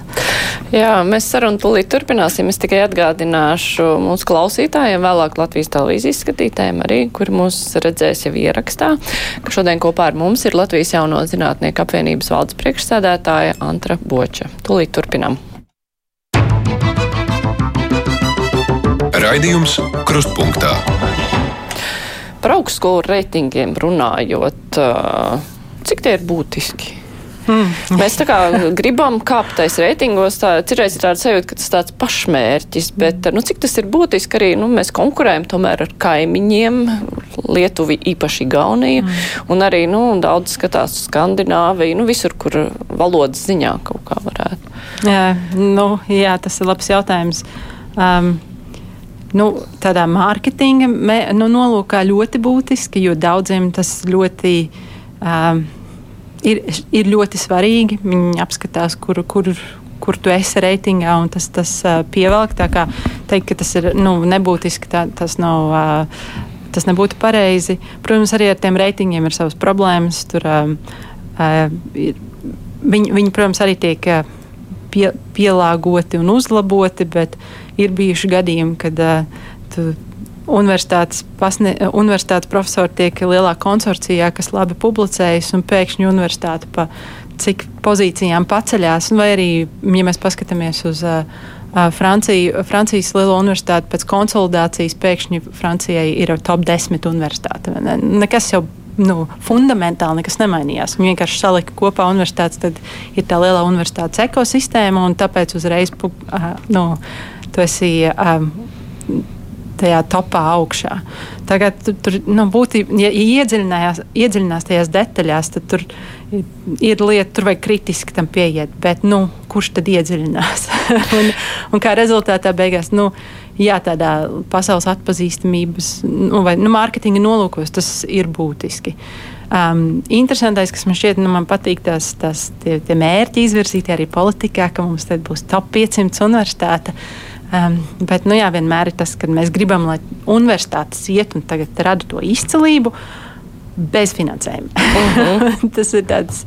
Jā, mēs sarunu tūlīt turpināsim. Es tikai atgādināšu mūsu klausītājiem, vēlāk Latvijas televīzijas skatītājiem arī, kur mūs redzēs jau ierakstā, ka šodien kopā ar mums ir Latvijas jauno zinātnieku apvienības valdes priekšsēdētāja Antra Boča. Tūlīt turpinam. Raidījums Krustpunktā. Par augstskolu reitingiem runājot, cik tie ir būtiski? Mm. Mēs tā kā gribam kāpt tais reitingos, tā cirreiz ir tāda sajūta, ka tas tāds pašmērķis, bet nu, cik tas ir būtiski arī, nu, mēs konkurējam tomēr ar kaimiņiem, Lietuvi īpaši Gauniju, mm. un arī, nu, daudz skatās Skandināviju, nu, visur, kur valodas ziņā kaut kā varētu. Jā, nu, jā tas ir labs jautājums. Um, nu, tādā mārketinga nu, nolūkā ļoti būtiski, jo daudziem tas ļoti. Um, Ir, ir ļoti svarīgi. Viņi apskatās, kur, kur, kur tu esi reitingā, un tas, tas uh, pievelk. Tā kā teikt, ka tas ir nu, nebūtiski, tā, tas nav. Uh, Tas nebūtu pareizi. Protams, arī ar tiem reitingiem ir savas problēmas. Tur, uh, uh, viņi, viņi, protams, arī tiek uh, pie, pielāgoti un uzlaboti, bet ir bijuši gadījumi, kad uh, universitātes, pasne, universitātes profesori tiek lielā konsorcijā, kas labi publicējas, un pēkšņi universitāte pa cik pozīcijām paceļās. Vai arī, ja mēs paskatāmies uz uh, Franciju, Francijas lielo universitāti pēc konsolidācijas, pēkšņi Francijai ir top 10 universitāte. Nekas jau nu, fundamentāli nekas nemainījās. Viņi vienkārši salika kopā universitātes, tad ir tā lielā universitātes ekosistēma, un tāpēc uzreiz uh, nu, tu esi. Um, tajā topā augšā. Tagad tur, tur nu, būtībā, ja iedziļinās, iedziļinās tajās detaļās, tad tur ir lieta, tur vajag kritiski tam pieiet. Bet nu, kurš tad iedziļinās? un, un kā rezultātā beigās, nu, jā, tādā pasaules atpazīstamības nu, vai nu, mārketinga nolūkos tas ir būtiski. Um, interesantais, kas man šķiet, nu, man patīk, tās, tās tie, tie mērķi izvirzīti arī politikā, ka mums būs top 500 universitāte. Uh, Um, bet nu, jā, vienmēr ir tas, ka mēs gribam, lai universitātes iet un tagad rada to izcilību. Bez finansējuma. Uh -huh. tas ir tāds,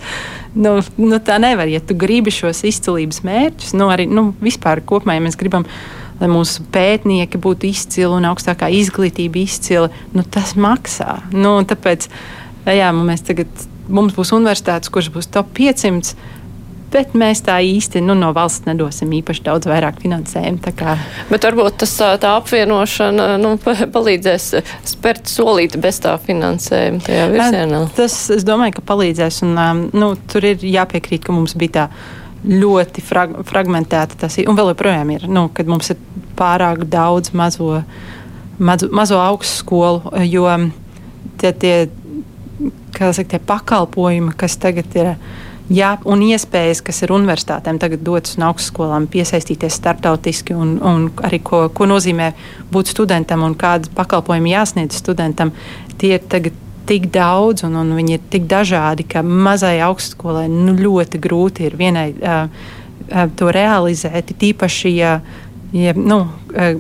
nu, nu, tā nevar. Ja tu gribi šos izcilības mērķus, nu, arī nu, vispār kopumā, ja mēs gribam, lai mūsu pētnieki būtu izcili un augstākā izglītība izcili, nu, tas maksā. Nu, tāpēc jā, mēs tagad, mums būs universitātes, kuras būs top 500 bet mēs tā īsti nu, no valsts nedosim īpaši daudz vairāk finansējumu. Bet varbūt tas tā apvienošana nu, palīdzēs spērt solīti bez tā finansējuma tajā virzienā. Tas, es domāju, ka palīdzēs, un nu, tur ir jāpiekrīt, ka mums bija tā ļoti frag fragmentēta tas ir, un vēl joprojām ir, nu, kad mums ir pārāk daudz mazo, mazo, mazo augstskolu, jo tie, tie saka, tie pakalpojumi, kas tagad ir. Jā, un iespējas, kas ir universitātēm tagad dotas un augstskolām, piesaistīties starptautiski, un, un arī ko, ko nozīmē būt studentam un kādas pakalpojumi jāsniedz studentam, tie ir tagad tik daudz un, un viņi ir tik dažādi, ka mazai augstskolai nu, ļoti grūti ir vienai uh, uh, to realizēt. Tīpaši, ja, ja nu, uh,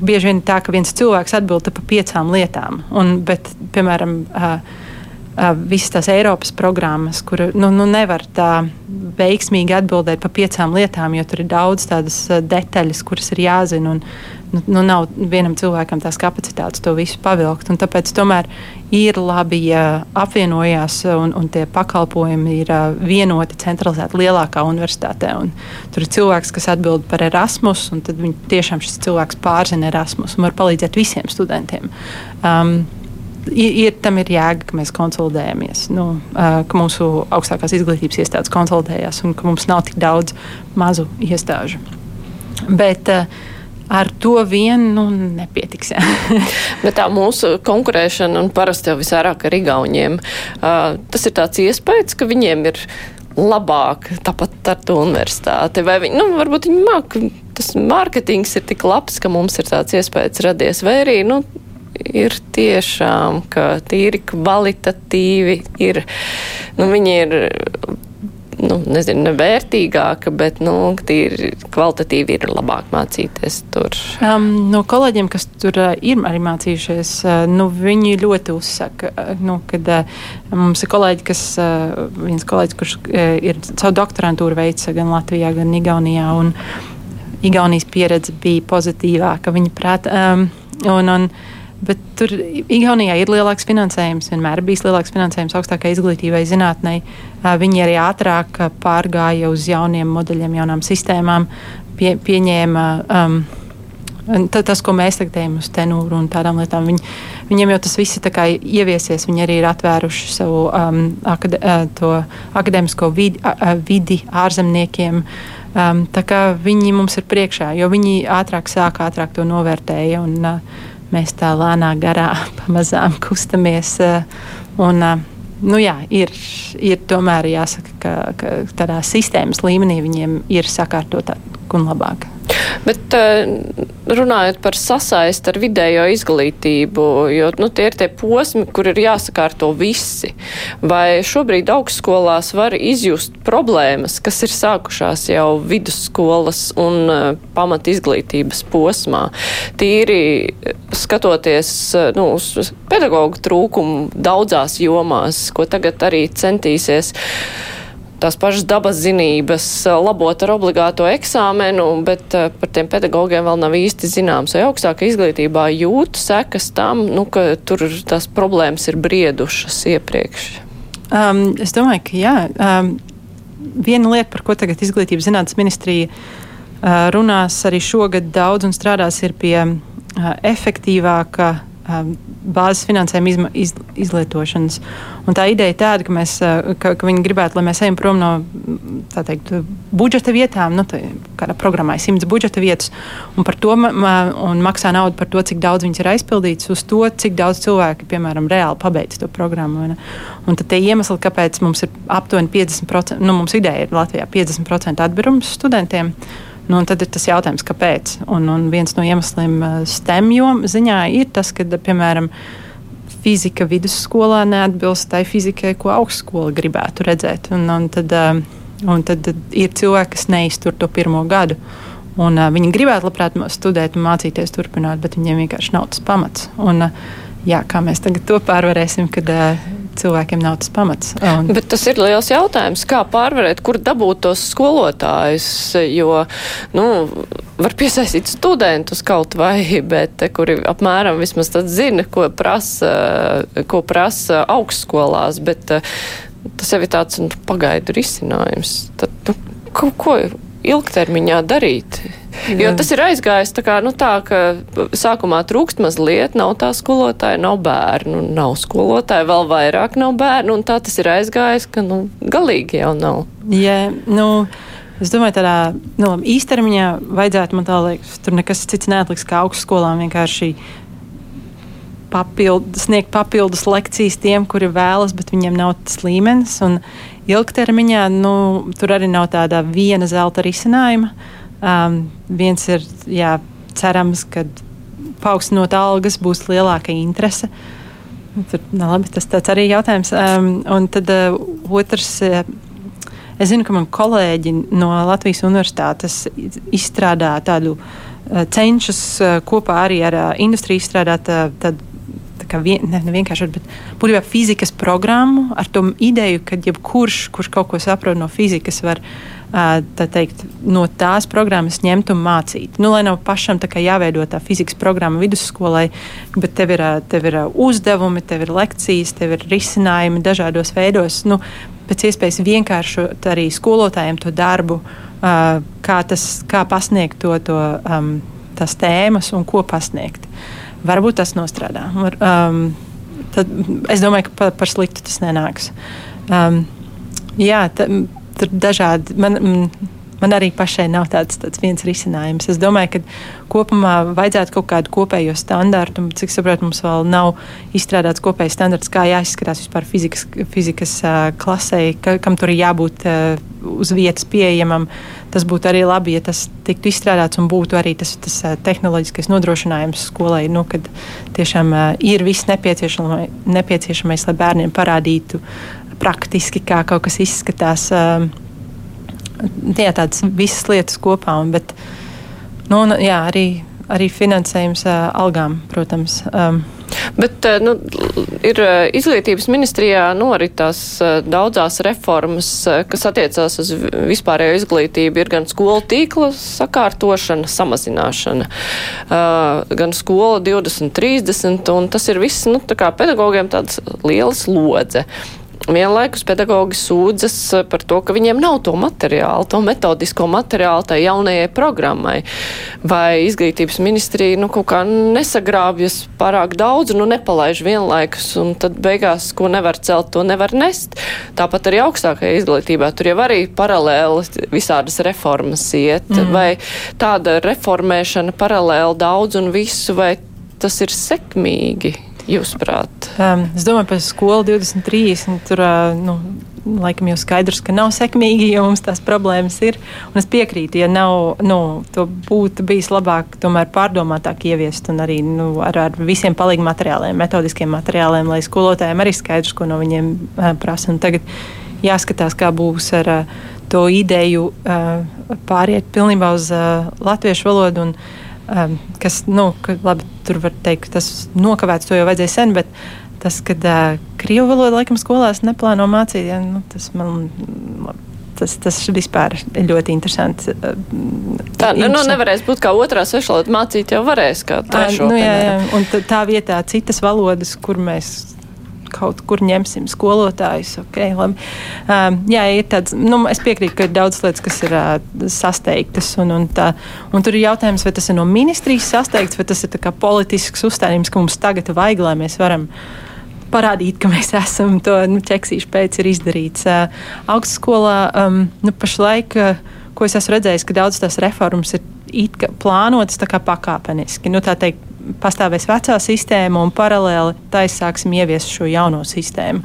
bieži vien tā, ka viens cilvēks atbild par piecām lietām, un, bet, piemēram, uh, visas tās Eiropas programmas, kur nu, nu nevar tā veiksmīgi atbildēt par piecām lietām, jo tur ir daudz tādas detaļas, kuras ir jāzina. Un, nu, nu, nav vienam cilvēkam tās kapacitātes to visu pavilkt. Tāpēc tomēr ir labi, ja apvienojās un, un tie pakalpojumi ir vienoti, centralizēti lielākā universitātē. Un tur ir cilvēks, kas atbild par Erasmus, un tad tiešām šis cilvēks pārzina Erasmus un var palīdzēt visiem studentiem. Um, ir, ir, tam ir jēga, ka mēs konsolidējamies, nu, ka mūsu augstākās izglītības iestādes konsolidējas un ka mums nav tik daudz mazu iestāžu. Bet ar to vien nu, nepietiks. Bet tā mūsu konkurēšana, un parasti jau visvairāk ar Igauniem, tas ir tāds iespējas, ka viņiem ir labāk, tāpat ar to universitāti. Vai viņi, nu, varbūt viņi māk, tas mārketings ir tik labs, ka mums ir tāds iespējas radies, vai arī, nu, ir tiešām, ka tīri kvalitatīvi ir, nu, viņi ir, nu, nezinu, nevērtīgāka, bet, nu, tīri kvalitatīvi ir labāk mācīties tur. Um, no kolēģiem, kas tur uh, ir arī mācījušies, uh, nu, viņi ļoti uzsaka, uh, nu, kad uh, mums ir kolēģi, kas, uh, viens kolēģis, kurš uh, ir savu doktorantūru veica gan Latvijā, gan Igaunijā, un Igaunijas pieredze bija pozitīvāka, viņa prāt. Um, un, un, Bet tur Igaunijā ir lielāks finansējums, vienmēr bijis lielāks finansējums augstākai izglītībai, zinātnē. Viņi arī ātrāk pārgāja uz jauniem modeļiem, jaunām sistēmām, pie, pieņēma. Um, Tas, ko mēs tagad ejam uz tenūru un tādām lietām, viņi, viņiem jau tas viss ir ieviesies. Viņi arī ir atvēruši savu um, akade, uh, akadēmisko vidi, uh, vidi ārzemniekiem. Um, tā kā viņi mums ir priekšā, jo viņi ātrāk sāka, ātrāk to novērtēja. Un, uh, mēs tā lēnā garā pamazām kustamies. Eh, un, eh, nu jā, ir, ir tomēr jāsaka, ka, ka tādā sistēmas līmenī viņiem ir sakārtota un labāka. Bet eh, runājot par sasaisti ar vidējo izglītību, jo nu, tie ir tie posmi, kur ir jāsakārto visi. Vai šobrīd augstskolās var izjust problēmas, kas ir sākušās jau vidusskolas un uh, pamat izglītības posmā? Tīri skatoties uh, nu, uz pedagoģu trūkumu daudzās jomās, ko tagad arī centīsies tās pašas dabas zinības labot ar obligāto eksāmenu, bet par tiem pedagogiem vēl nav īsti zināms, vai augstākā izglītībā jūt sekas tam, nu, ka tur tās problēmas ir briedušas iepriekš. Um, es domāju, ka jā. Um, viena lieta, par ko tagad Izglītības zinātnes ministrija uh, runās arī šogad daudz un strādās, ir pie uh, efektīvāka bāzes finansējuma izma, iz, izlietošanas. Un tā ideja ir tāda, ka, mēs, uh, ka, ka viņi gribētu, lai mēs ejam prom no teikt, budžeta vietām, nu, tā, kādā programmā ir simts budžeta vietas, un, to, un maksā naudu par to, cik daudz viņas ir aizpildītas, uz to, cik daudz cilvēki, piemēram, reāli pabeidz to programmu. Un, un tad tie iemesli, kāpēc mums ir aptuveni 50%, nu, mums ideja ir Latvijā 50% atbirums studentiem. Nu, tad ir tas jautājums, kāpēc. Un, un viens no iemesliem uh, STEM ziņā ir tas, ka, piemēram, fizika vidusskolā neatbilst tai fizikai, ko augstskola gribētu redzēt. Un, un, tad, uh, un tad ir cilvēki, kas neiztur to pirmo gadu. Un, uh, viņi gribētu labprāt studēt un mācīties, turpināt, bet viņiem vienkārši nav tas pamats. Un, uh, jā, kā mēs tagad to pārvarēsim, kad uh, cilvēkiem nav tas pamats. Un... Bet tas ir liels jautājums, kā pārvarēt, kur dabūt tos skolotājus, jo, nu, var piesaistīt studentus kaut vai, bet kuri apmēram vismaz tad zina, ko prasa, ko prasa augstskolās, bet tas jau ir tāds nu, pagaidu risinājums. Tad, nu, ko, ko ilgtermiņā darīt? Jo tas ir aizgājis tā kā, nu tā, ka sākumā trūkst mazliet, nav tā skolotāja, nav bērnu, nav skolotāja, vēl vairāk nav bērnu, un tā tas ir aizgājis, ka, nu, galīgi jau nav. Jā, nu. Es domāju, tādā nu, īstermiņā vajadzētu man tā liekas, tur nekas cits neatliks kā augstskolām vienkārši papildu, sniegt papildus lekcijas tiem, kuri vēlas, bet viņiem nav tas līmenis. Un ilgtermiņā nu, tur arī nav tāda viena zelta risinājuma. Um, viens ir jā, cerams, ka paaugstinot algas būs lielāka interese. Tur, nu, labi, tas arī ir jautājums. Um, un tad uh, otrs. Uh, Es zinu, ka man kolēģi no Latvijas Universitātes izstrādā tādu uh, cenšas uh, kopā arī ar uh, industriju izstrādāt tādu kā vien, ne, ne vienkārši, bet būtībā fizikas programmu ar to ideju, ka jebkurš, kurš kaut ko saprot no fizikas, var tā teikt, no tās programmas ņemt un mācīt. Nu, lai nav pašam tā jāveido tā fizikas programma vidusskolai, bet tev ir, tev ir uzdevumi, tev ir lekcijas, tev ir risinājumi dažādos veidos. Nu, pēc iespējas vienkāršot arī skolotājiem to darbu, kā, tas, kā pasniegt to, to um, tās tēmas un ko pasniegt. Varbūt tas nostrādā. Um, tad es domāju, ka par, par sliktu tas nenāks. Um, jā, tā, tur dažādi. Man, mm, man arī pašai nav tāds, tāds viens risinājums. Es domāju, ka kopumā vajadzētu kaut kādu kopējo standartu. Cik saprotu, mums vēl nav izstrādāts kopējs standarts, kā jāizskatās vispār fizikas, fizikas uh, klasē, ka, kam tur ir jābūt uh, uz vietas pieejamam. Tas būtu arī labi, ja tas tiktu izstrādāts un būtu arī tas, tas uh, tehnoloģiskais nodrošinājums skolai, nu, kad tiešām uh, ir viss nepieciešamais, nepieciešamais, lai bērniem parādītu praktiski, kā kaut kas izskatās. Uh, jā, tādas visas lietas kopā. Bet, nu, jā, arī, arī finansējums uh, algām, protams. Um, Bet nu, ir izglītības ministrijā noritās daudzās reformas, kas attiecās uz vispārējo izglītību. Ir gan skolu tīkla sakārtošana, samazināšana, gan skola 2030, un tas ir viss, nu, tā pedagogiem tāds liels lodze vienlaikus pedagogi sūdzas par to, ka viņiem nav to materiālu, to metodisko materiālu tai jaunajai programmai. Vai izglītības ministrija nu, kaut kā nesagrābjas pārāk daudz, nu nepalaiž vienlaikus, un tad beigās, ko nevar celt, to nevar nest. Tāpat arī augstākajā izglītībā tur jau arī paralēli visādas reformas iet. Mm. Vai tāda reformēšana paralēli daudz un visu, vai tas ir sekmīgi? Jūsuprāt? Um, es domāju par skolu 2030. Tur uh, nu, laikam jau skaidrs, ka nav sekmīgi, jo mums tās problēmas ir. Un es piekrītu, ja nav, nu, to būtu bijis labāk, tomēr pārdomātāk ieviest un arī nu, ar, ar visiem palīgu materiāliem, metodiskiem materiāliem, lai skolotājiem arī skaidrs, ko no viņiem uh, prasa. Un tagad jāskatās, kā būs ar uh, to ideju uh, pāriet pilnībā uz uh, latviešu valodu. Un, um, kas, nu, ka, labi, tur var teikt, ka tas nokavēts, to jau vajadzēja sen, bet tas, ka uh, krievu valodu laikam skolās neplāno mācīt, ja, nu, tas man. Tas, tas vispār ir ļoti interesanti. Tā nu, nu, nevarēs būt kā otrā svešvaloda mācīt, jau varēs kā trešo. Nu, jā, jā. Un tā vietā citas valodas, kur mēs kaut kur ņemsim skolotājus. Okay, labi. um, jā, ir tāds, nu, es piekrītu, ka ir daudz lietas, kas ir uh, sasteigtas. Un, un, tā, un tur ir jautājums, vai tas ir no ministrijas sasteigts, vai tas ir politisks uzstādījums, ka mums tagad vajag, lai mēs varam parādīt, ka mēs esam to nu, ķeksīšu pēc ir izdarīts. Uh, augstskolā um, nu, pašlaik, uh, ko es esmu redzējis, ka daudzas tās reformas ir plānotas pakāpeniski. Nu, tā teikt, pastāvēs vecā sistēma un paralēli tai sāksim ieviest šo jauno sistēmu.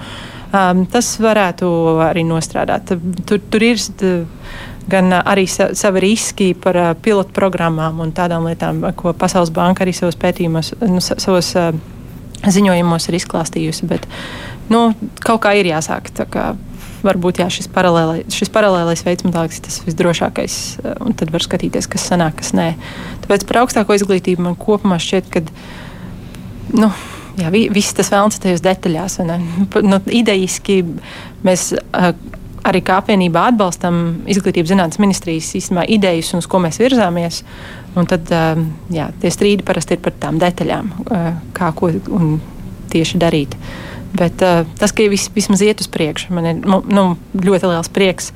Um, tas varētu arī nostrādāt. Tur, tur ir gan arī savi riski par uh, pilotu programmām un tādām lietām, ko Pasaules banka arī savos pētījumos, nu, savos uh, ziņojumos ir izklāstījusi. Bet nu, kaut kā ir jāsāk varbūt jā, šis, paralēlai, šis paralēlais veids man liekas tas visdrošākais. Eh, un tad var skatīties, kas sanāk, kas nē. Tāpēc par augstāko izglītību man kopumā šķiet, ka. Nu, Jā, viss tas vēlams tajos detaļās. Nu, idejiski mēs uh, arī kā apvienība atbalstam izglītības zinātnes ministrijas īstenībā idejas, un uz ko mēs virzāmies. Un tad uh, jā, tie strīdi parasti ir par tām detaļām, kā ko tieši darīt. Uh, Bet uh, tas, ka vis, vismaz iet uz priekšu, man ir nu, ļoti liels prieks.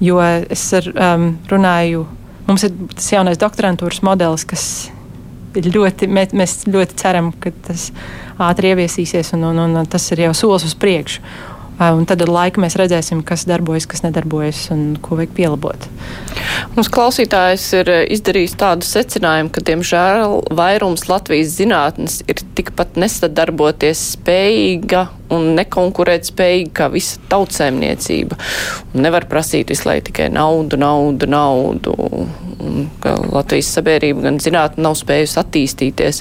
Jo es ar, um, runāju, mums ir tas jaunais doktorantūras modelis, kas ļoti, mēs, mēs ļoti ceram, ka tas ātri ieviesīsies, un, un, un tas ir jau solis uz priekšu. Un tad ar laiku mēs redzēsim, kas darbojas, kas nedarbojas un ko vajag pielabot. Mums klausītājs ir izdarījis tādu secinājumu, ka, diemžēl, vairums Latvijas zinātnes ir tikpat nesadarboties spējīga un nekonkurēt spējīga kā visa tautsēmniecība. Un nevar prasīt visu laiku tikai naudu, naudu, naudu. Un, Latvijas sabiedrība gan zinātne nav spējusi attīstīties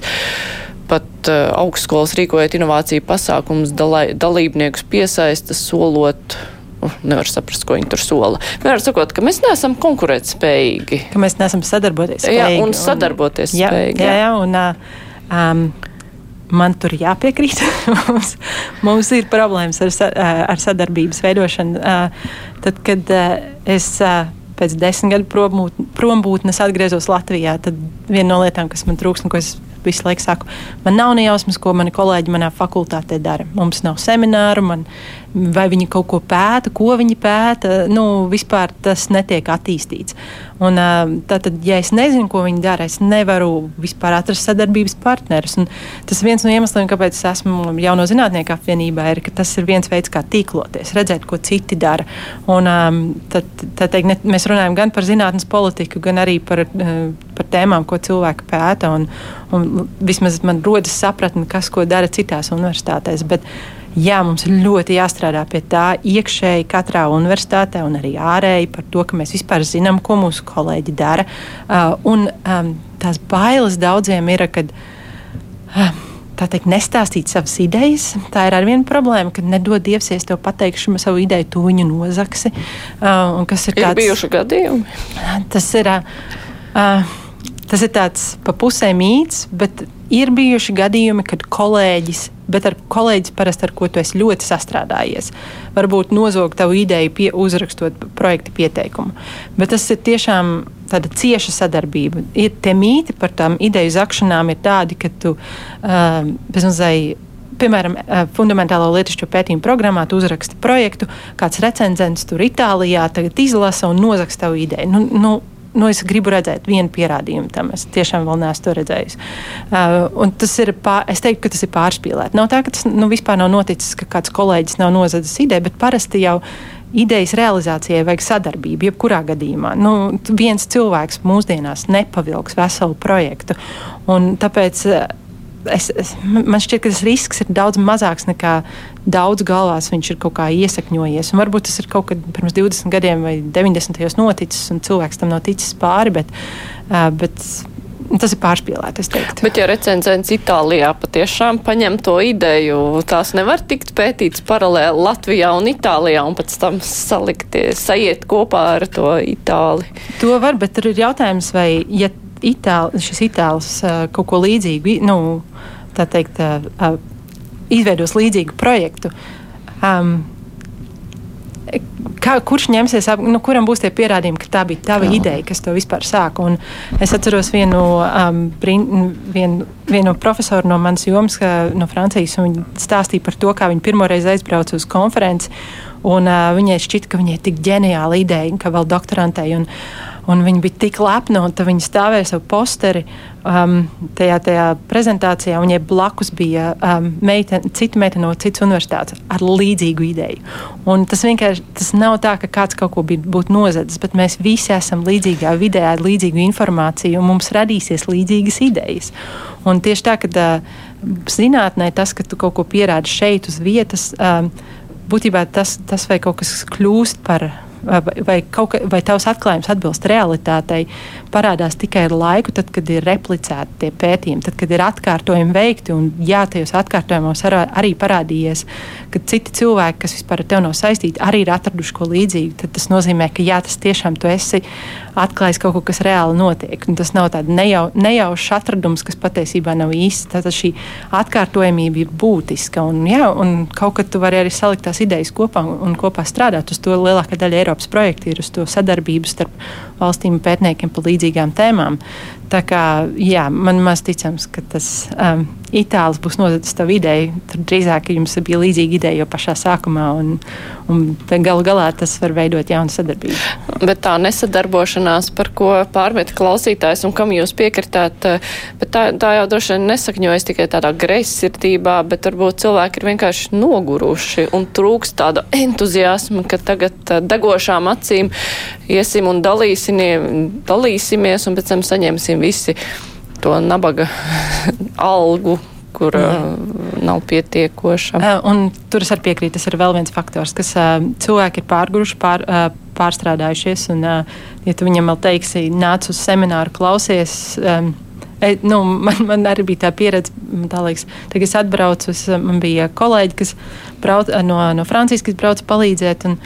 pat uh, augstskolas rīkojot inovāciju pasākumus, dalībniekus piesaista, solot. Uh, nevar saprast, ko viņi tur sola. Vienmēr sakot, ka mēs neesam konkurētspējīgi. Ka mēs neesam sadarboties spējīgi. Jā, un sadarboties un, spējīgi. Jā, jā, jā un, um, man tur jāpiekrīt. mums, mums ir problēmas ar, ar sadarbības veidošanu. Tad, kad es pēc desmit gadu prombūtnes atgriezos Latvijā, tad viena no lietām, kas man trūkst un ko es visu laiku saku, man nav ne jausmas, ko mani kolēģi manā fakultātē dara. Mums nav semināru, man, vai viņi kaut ko pēta, ko viņi pēta. Nu, vispār tas netiek attīstīts. Un, tātad, ja es nezinu, ko viņi dara, es nevaru vispār atrast sadarbības partnerus. Un tas viens no iemesliem, kāpēc es esmu jauno zinātnieku apvienībā, ir, ka tas ir viens veids, kā tīkloties, redzēt, ko citi dara. Un, tad, tad teikt, ne, mēs runājam gan par zinātnes politiku, gan arī par, par tēmām, ko cilvēki pēta. Un, un vismaz man rodas sapratne, kas ko dara citās universitātēs. Bet, Jā, mums ir ļoti jāstrādā pie tā iekšēji katrā universitātē un arī ārēji par to, ka mēs vispār zinām, ko mūsu kolēģi dara. Uh, un um, tās bailes daudziem ir, kad. Uh, tā teikt, nestāstīt savas idejas. Tā ir viena problēma, ka nedod Dievs, es tev pateikšu savu ideju, tu viņu nozaksi. Uh, kas ir, ir tāds, bijuši gadījumi? Tas ir. Uh, Tas ir tāds pa pusē mīts, bet ir bijuši gadījumi, kad kolēģis, bet ar kolēģis parasti ar ko tu esi ļoti sastrādājies, varbūt nozog tavu ideju, pie, uzrakstot projekta pieteikumu. Bet tas ir tiešām tāda cieša sadarbība. Ir tie mīti par tām ideju zakšanām ir tādi, ka tu uh, bezmazliet piemēram, fundamentālo lietišķo pētījumu programmā, tu uzraksti projektu, kāds recenzents tur Itālijā tagad izlasa un nozaks tavu ideju. Nu, nu, nu, es gribu redzēt vienu pierādījumu tam. Es tiešām vēl neesmu to redzējis. Uh, tas ir, pār, es teiktu, ka tas ir pārspīlēti. Nav tā, ka tas nu, vispār nav noticis, ka kāds kolēģis nav nozadzis ideju, bet parasti jau idejas realizācijai vajag sadarbību, jebkurā gadījumā. Nu, viens cilvēks mūsdienās nepavilks veselu projektu. Tāpēc es, es, man šķiet, ka tas risks ir daudz mazāks nekā daudz galvās viņš ir kaut kā iesakņojies. Un varbūt tas ir kaut kad pirms 20 gadiem vai 90. gados noticis, un cilvēks tam nav ticis pāri. Bet, uh, bet Tas ir pārspīlēti. Bet, ja recenzents Itālijā patiešām paņem to ideju, tās nevar tikt pētīts paralēli Latvijā un Itālijā un pēc tam salikties, sajiet kopā ar to Itāli. To var, bet tur ir jautājums, vai ja itāli, šis itālis uh, kaut ko līdzīgu, nu, tā teikt, uh, izveidos līdzīgu projektu. Um, Kā, kurš ņemsies, nu, kuram būs tie pierādījumi, ka tā bija tava Jā. ideja, kas to vispār sāka? Un es atceros vienu, um, brin, vienu, vienu profesoru no manas jomas, no Francijas, un viņi stāstīja par to, kā viņi pirmoreiz aizbrauca uz konferenci. Un, uh, viņai šķita, ka viņai ir tik ģeniāla ideja, ka vēl doktorantei. Un, Un viņa bija tik lepna, un viņa stāvēja savu posteri um, tajā, tajā prezentācijā. Viņai blakus bija um, meitene, cita meitene no citas universitātes ar līdzīgu ideju. Un tas vienkārši tas nav tā, ka kāds kaut ko būtu nozadzis, bet mēs visi esam līdzīgā vidē ar līdzīgu informāciju, un mums radīsies līdzīgas idejas. Un tieši tā, ka uh, zinātnē tas, ka tu kaut ko pierādi šeit uz vietas, um, būtībā tas, tas vai kaut kas kļūst par vai, ka, vai tavs atklājums atbilst realitātei, parādās tikai ar laiku, tad, kad ir replicēti tie pētījumi, tad, kad ir atkārtojumi veikti. Un, jā, tajos atkārtojumos ar, arī parādījies, ka citi cilvēki, kas vispār ar tevi nav saistīti, arī ir atraduši ko līdzīgu. Tad tas nozīmē, ka jā, tas tiešām tu esi atklājis kaut ko, kas reāli notiek. Un tas nav tāds nejau, nejaušs atradums, kas patiesībā nav īsts. Tātad šī atkārtojamība ir būtiska. Un, jā, un kaut kad tu vari arī salikt tās idejas kopā un, kopā strādāt. Uz to lielākā daļa Eiropas projektu ir uz to sadarbību starp valstīm un pētniekiem par līdzīgām tēmām. Tā kā jā, man maz ticams, ka tas um, itālis būs nodevis tavu ideju, tad drīzāk jums bija līdzīga ideja jau pašā sākumā, un, un galu galā tas var veidot jaunu sadarbību. Bet tā nesadarbošanās, par ko pārmet klausītājs un kam jūs piekritāt, bet tā, tā jau droši vien nesakņojas tikai tādā greizsirdībā, bet varbūt cilvēki ir vienkārši noguruši un trūkst tāda entuziasma, ka tagad degošām acīm iesim un dalīsimies un pēc tam saņemsim visi to nabaga algu, kur uh, nav pietiekoša. Uh, un tur es arī piekrītu, tas ir vēl viens faktors, kas uh, cilvēki ir pārguruši, pār, uh, pārstrādājušies. Un, uh, ja tu viņam vēl teiksi, nāc uz semināru, klausies. Um, E, nu, man, man arī bija tā pieredze, tā liekas, kad es atbraucu. Es, man bija kolēģi, kas brauc, no, no Francijas, kas brauca palīdzēt. Un,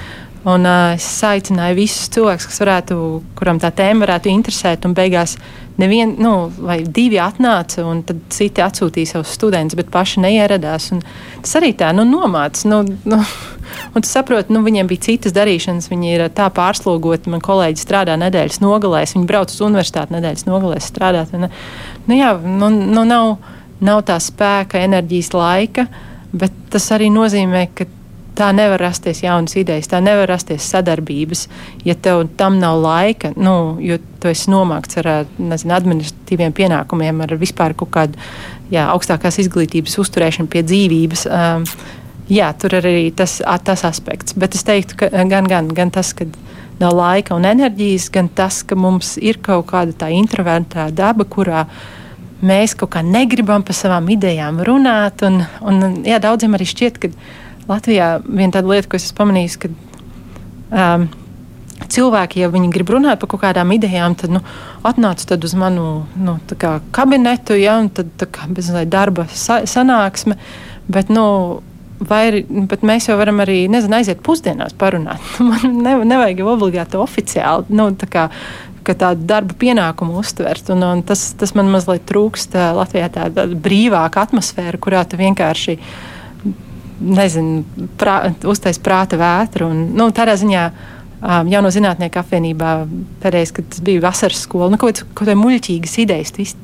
un, uh, es aicināju visus cilvēkus, kas varētu, kuram tā tēma varētu interesēt. Un beigās nevien, nu, vai divi atnāca, un tad citi atsūtīja savus studentus, bet paši neieradās. Un tas arī tā nu, nomāca. Nu, nu, un tu saproti, nu, viņiem bija citas darīšanas, viņi ir tā pārslogoti. Man kolēģi strādā nedēļas nogalēs, viņi brauc uz universitāti nedēļas nogalēs strādāt. Un, nu, jā, nu, nu, nav, nav tā spēka, enerģijas, laika, bet tas arī nozīmē, ka tā nevar rasties jaunas idejas, tā nevar rasties sadarbības, ja tev tam nav laika, nu, jo tu esi nomākts ar nezinu, administratīviem pienākumiem, ar vispār kaut kādu jā, augstākās izglītības uzturēšanu pie dzīvības. Um, jā, tur arī tas, tas aspekts. Bet es teiktu, ka gan, gan, gan tas, ka nav laika un enerģijas, gan tas, ka mums ir kaut kāda tā introvertā daba, kurā mēs kaut kā negribam par savām idejām runāt. Un, un, jā, daudziem arī šķiet, ka Latvijā viena tāda lieta, ko es pamanīju, ka um, cilvēki, ja viņi grib runāt par kaut kādām idejām, tad nu, atnāc tad uz manu nu, kabinetu, ja, tad kā, bez darba sa sanāksme. Bet, nu, Vai, bet mēs jau varam arī nezinu, aiziet pusdienās parunāt. Man ne, nevajag jau obligāti oficiāli. Nu, tā kā, tādu darba pienākumu uztvert. Un, un tas, tas man mazliet trūkst Latvijā tāda brīvāka atmosfēra, kurā tu vienkārši uh, nezinu, prā, uztais prāta vētru. Un, nu, tādā ziņā um, jauno zinātnieku apvienībā, pēdējais, kad bija vasaras skola, nu, kaut kādas muļķīgas idejas tu iz,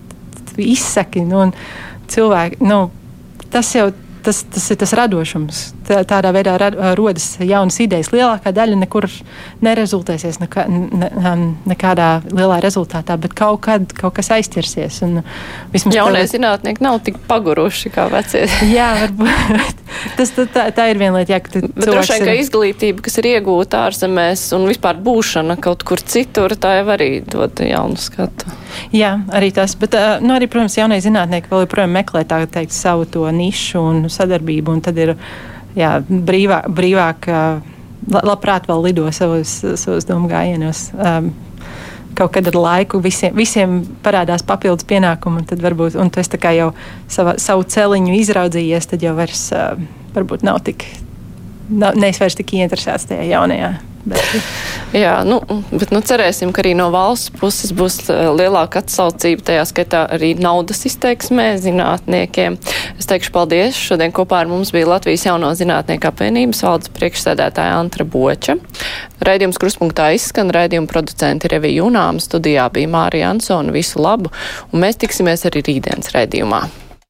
tu izsaki. Nu, cilvēki, nu, tas jau tas, tas ir tas radošums. Tā, tādā veidā rodas jaunas idejas. Lielākā daļa nekur nerezultēsies nekā, ne, nekādā lielā rezultātā, bet kaut kad kaut kas aizķersies. Un, Jaunie tev... zinātnieki nav tik paguruši kā vecie. jā, varbūt. Tas, tā, tā ir viena lieta, jā, ka droši vien, ir... ka izglītība, kas ir iegūta ārzemēs un vispār būšana kaut kur citur, tā jau arī dod jaunu skatu. Jā, arī tas, bet, nu, arī, protams, jaunie zinātnieki vēl joprojām meklē tā teikt savu to nišu un sadarbību, un tad ir jā, brīvāk, brīvāk labprāt vēl lido savos, savos domu gājienos. Um, kaut kad ar laiku visiem, visiem parādās papildus pienākumi, un tad varbūt, un tu esi jau sava, savu celiņu izraudzījies, tad jau vairs uh, varbūt nav tik, nav, neesi vairs tik ieinteresēts tajā jaunajā Bet. Jā, nu, bet nu, cerēsim, ka arī no valsts puses būs lielāka atsaucība, tajā skaitā arī naudas izteiksmē zinātniekiem. Es teikšu paldies. Šodien kopā ar mums bija Latvijas jauno zinātnieku apvienības valdes priekšsēdētāja Antra Boča. Raidījums kruspunktā izskan, raidījuma producenti Revija Junām, studijā bija Mārija Ansona. Visu labu, un mēs tiksimies arī rītdienas raidījumā.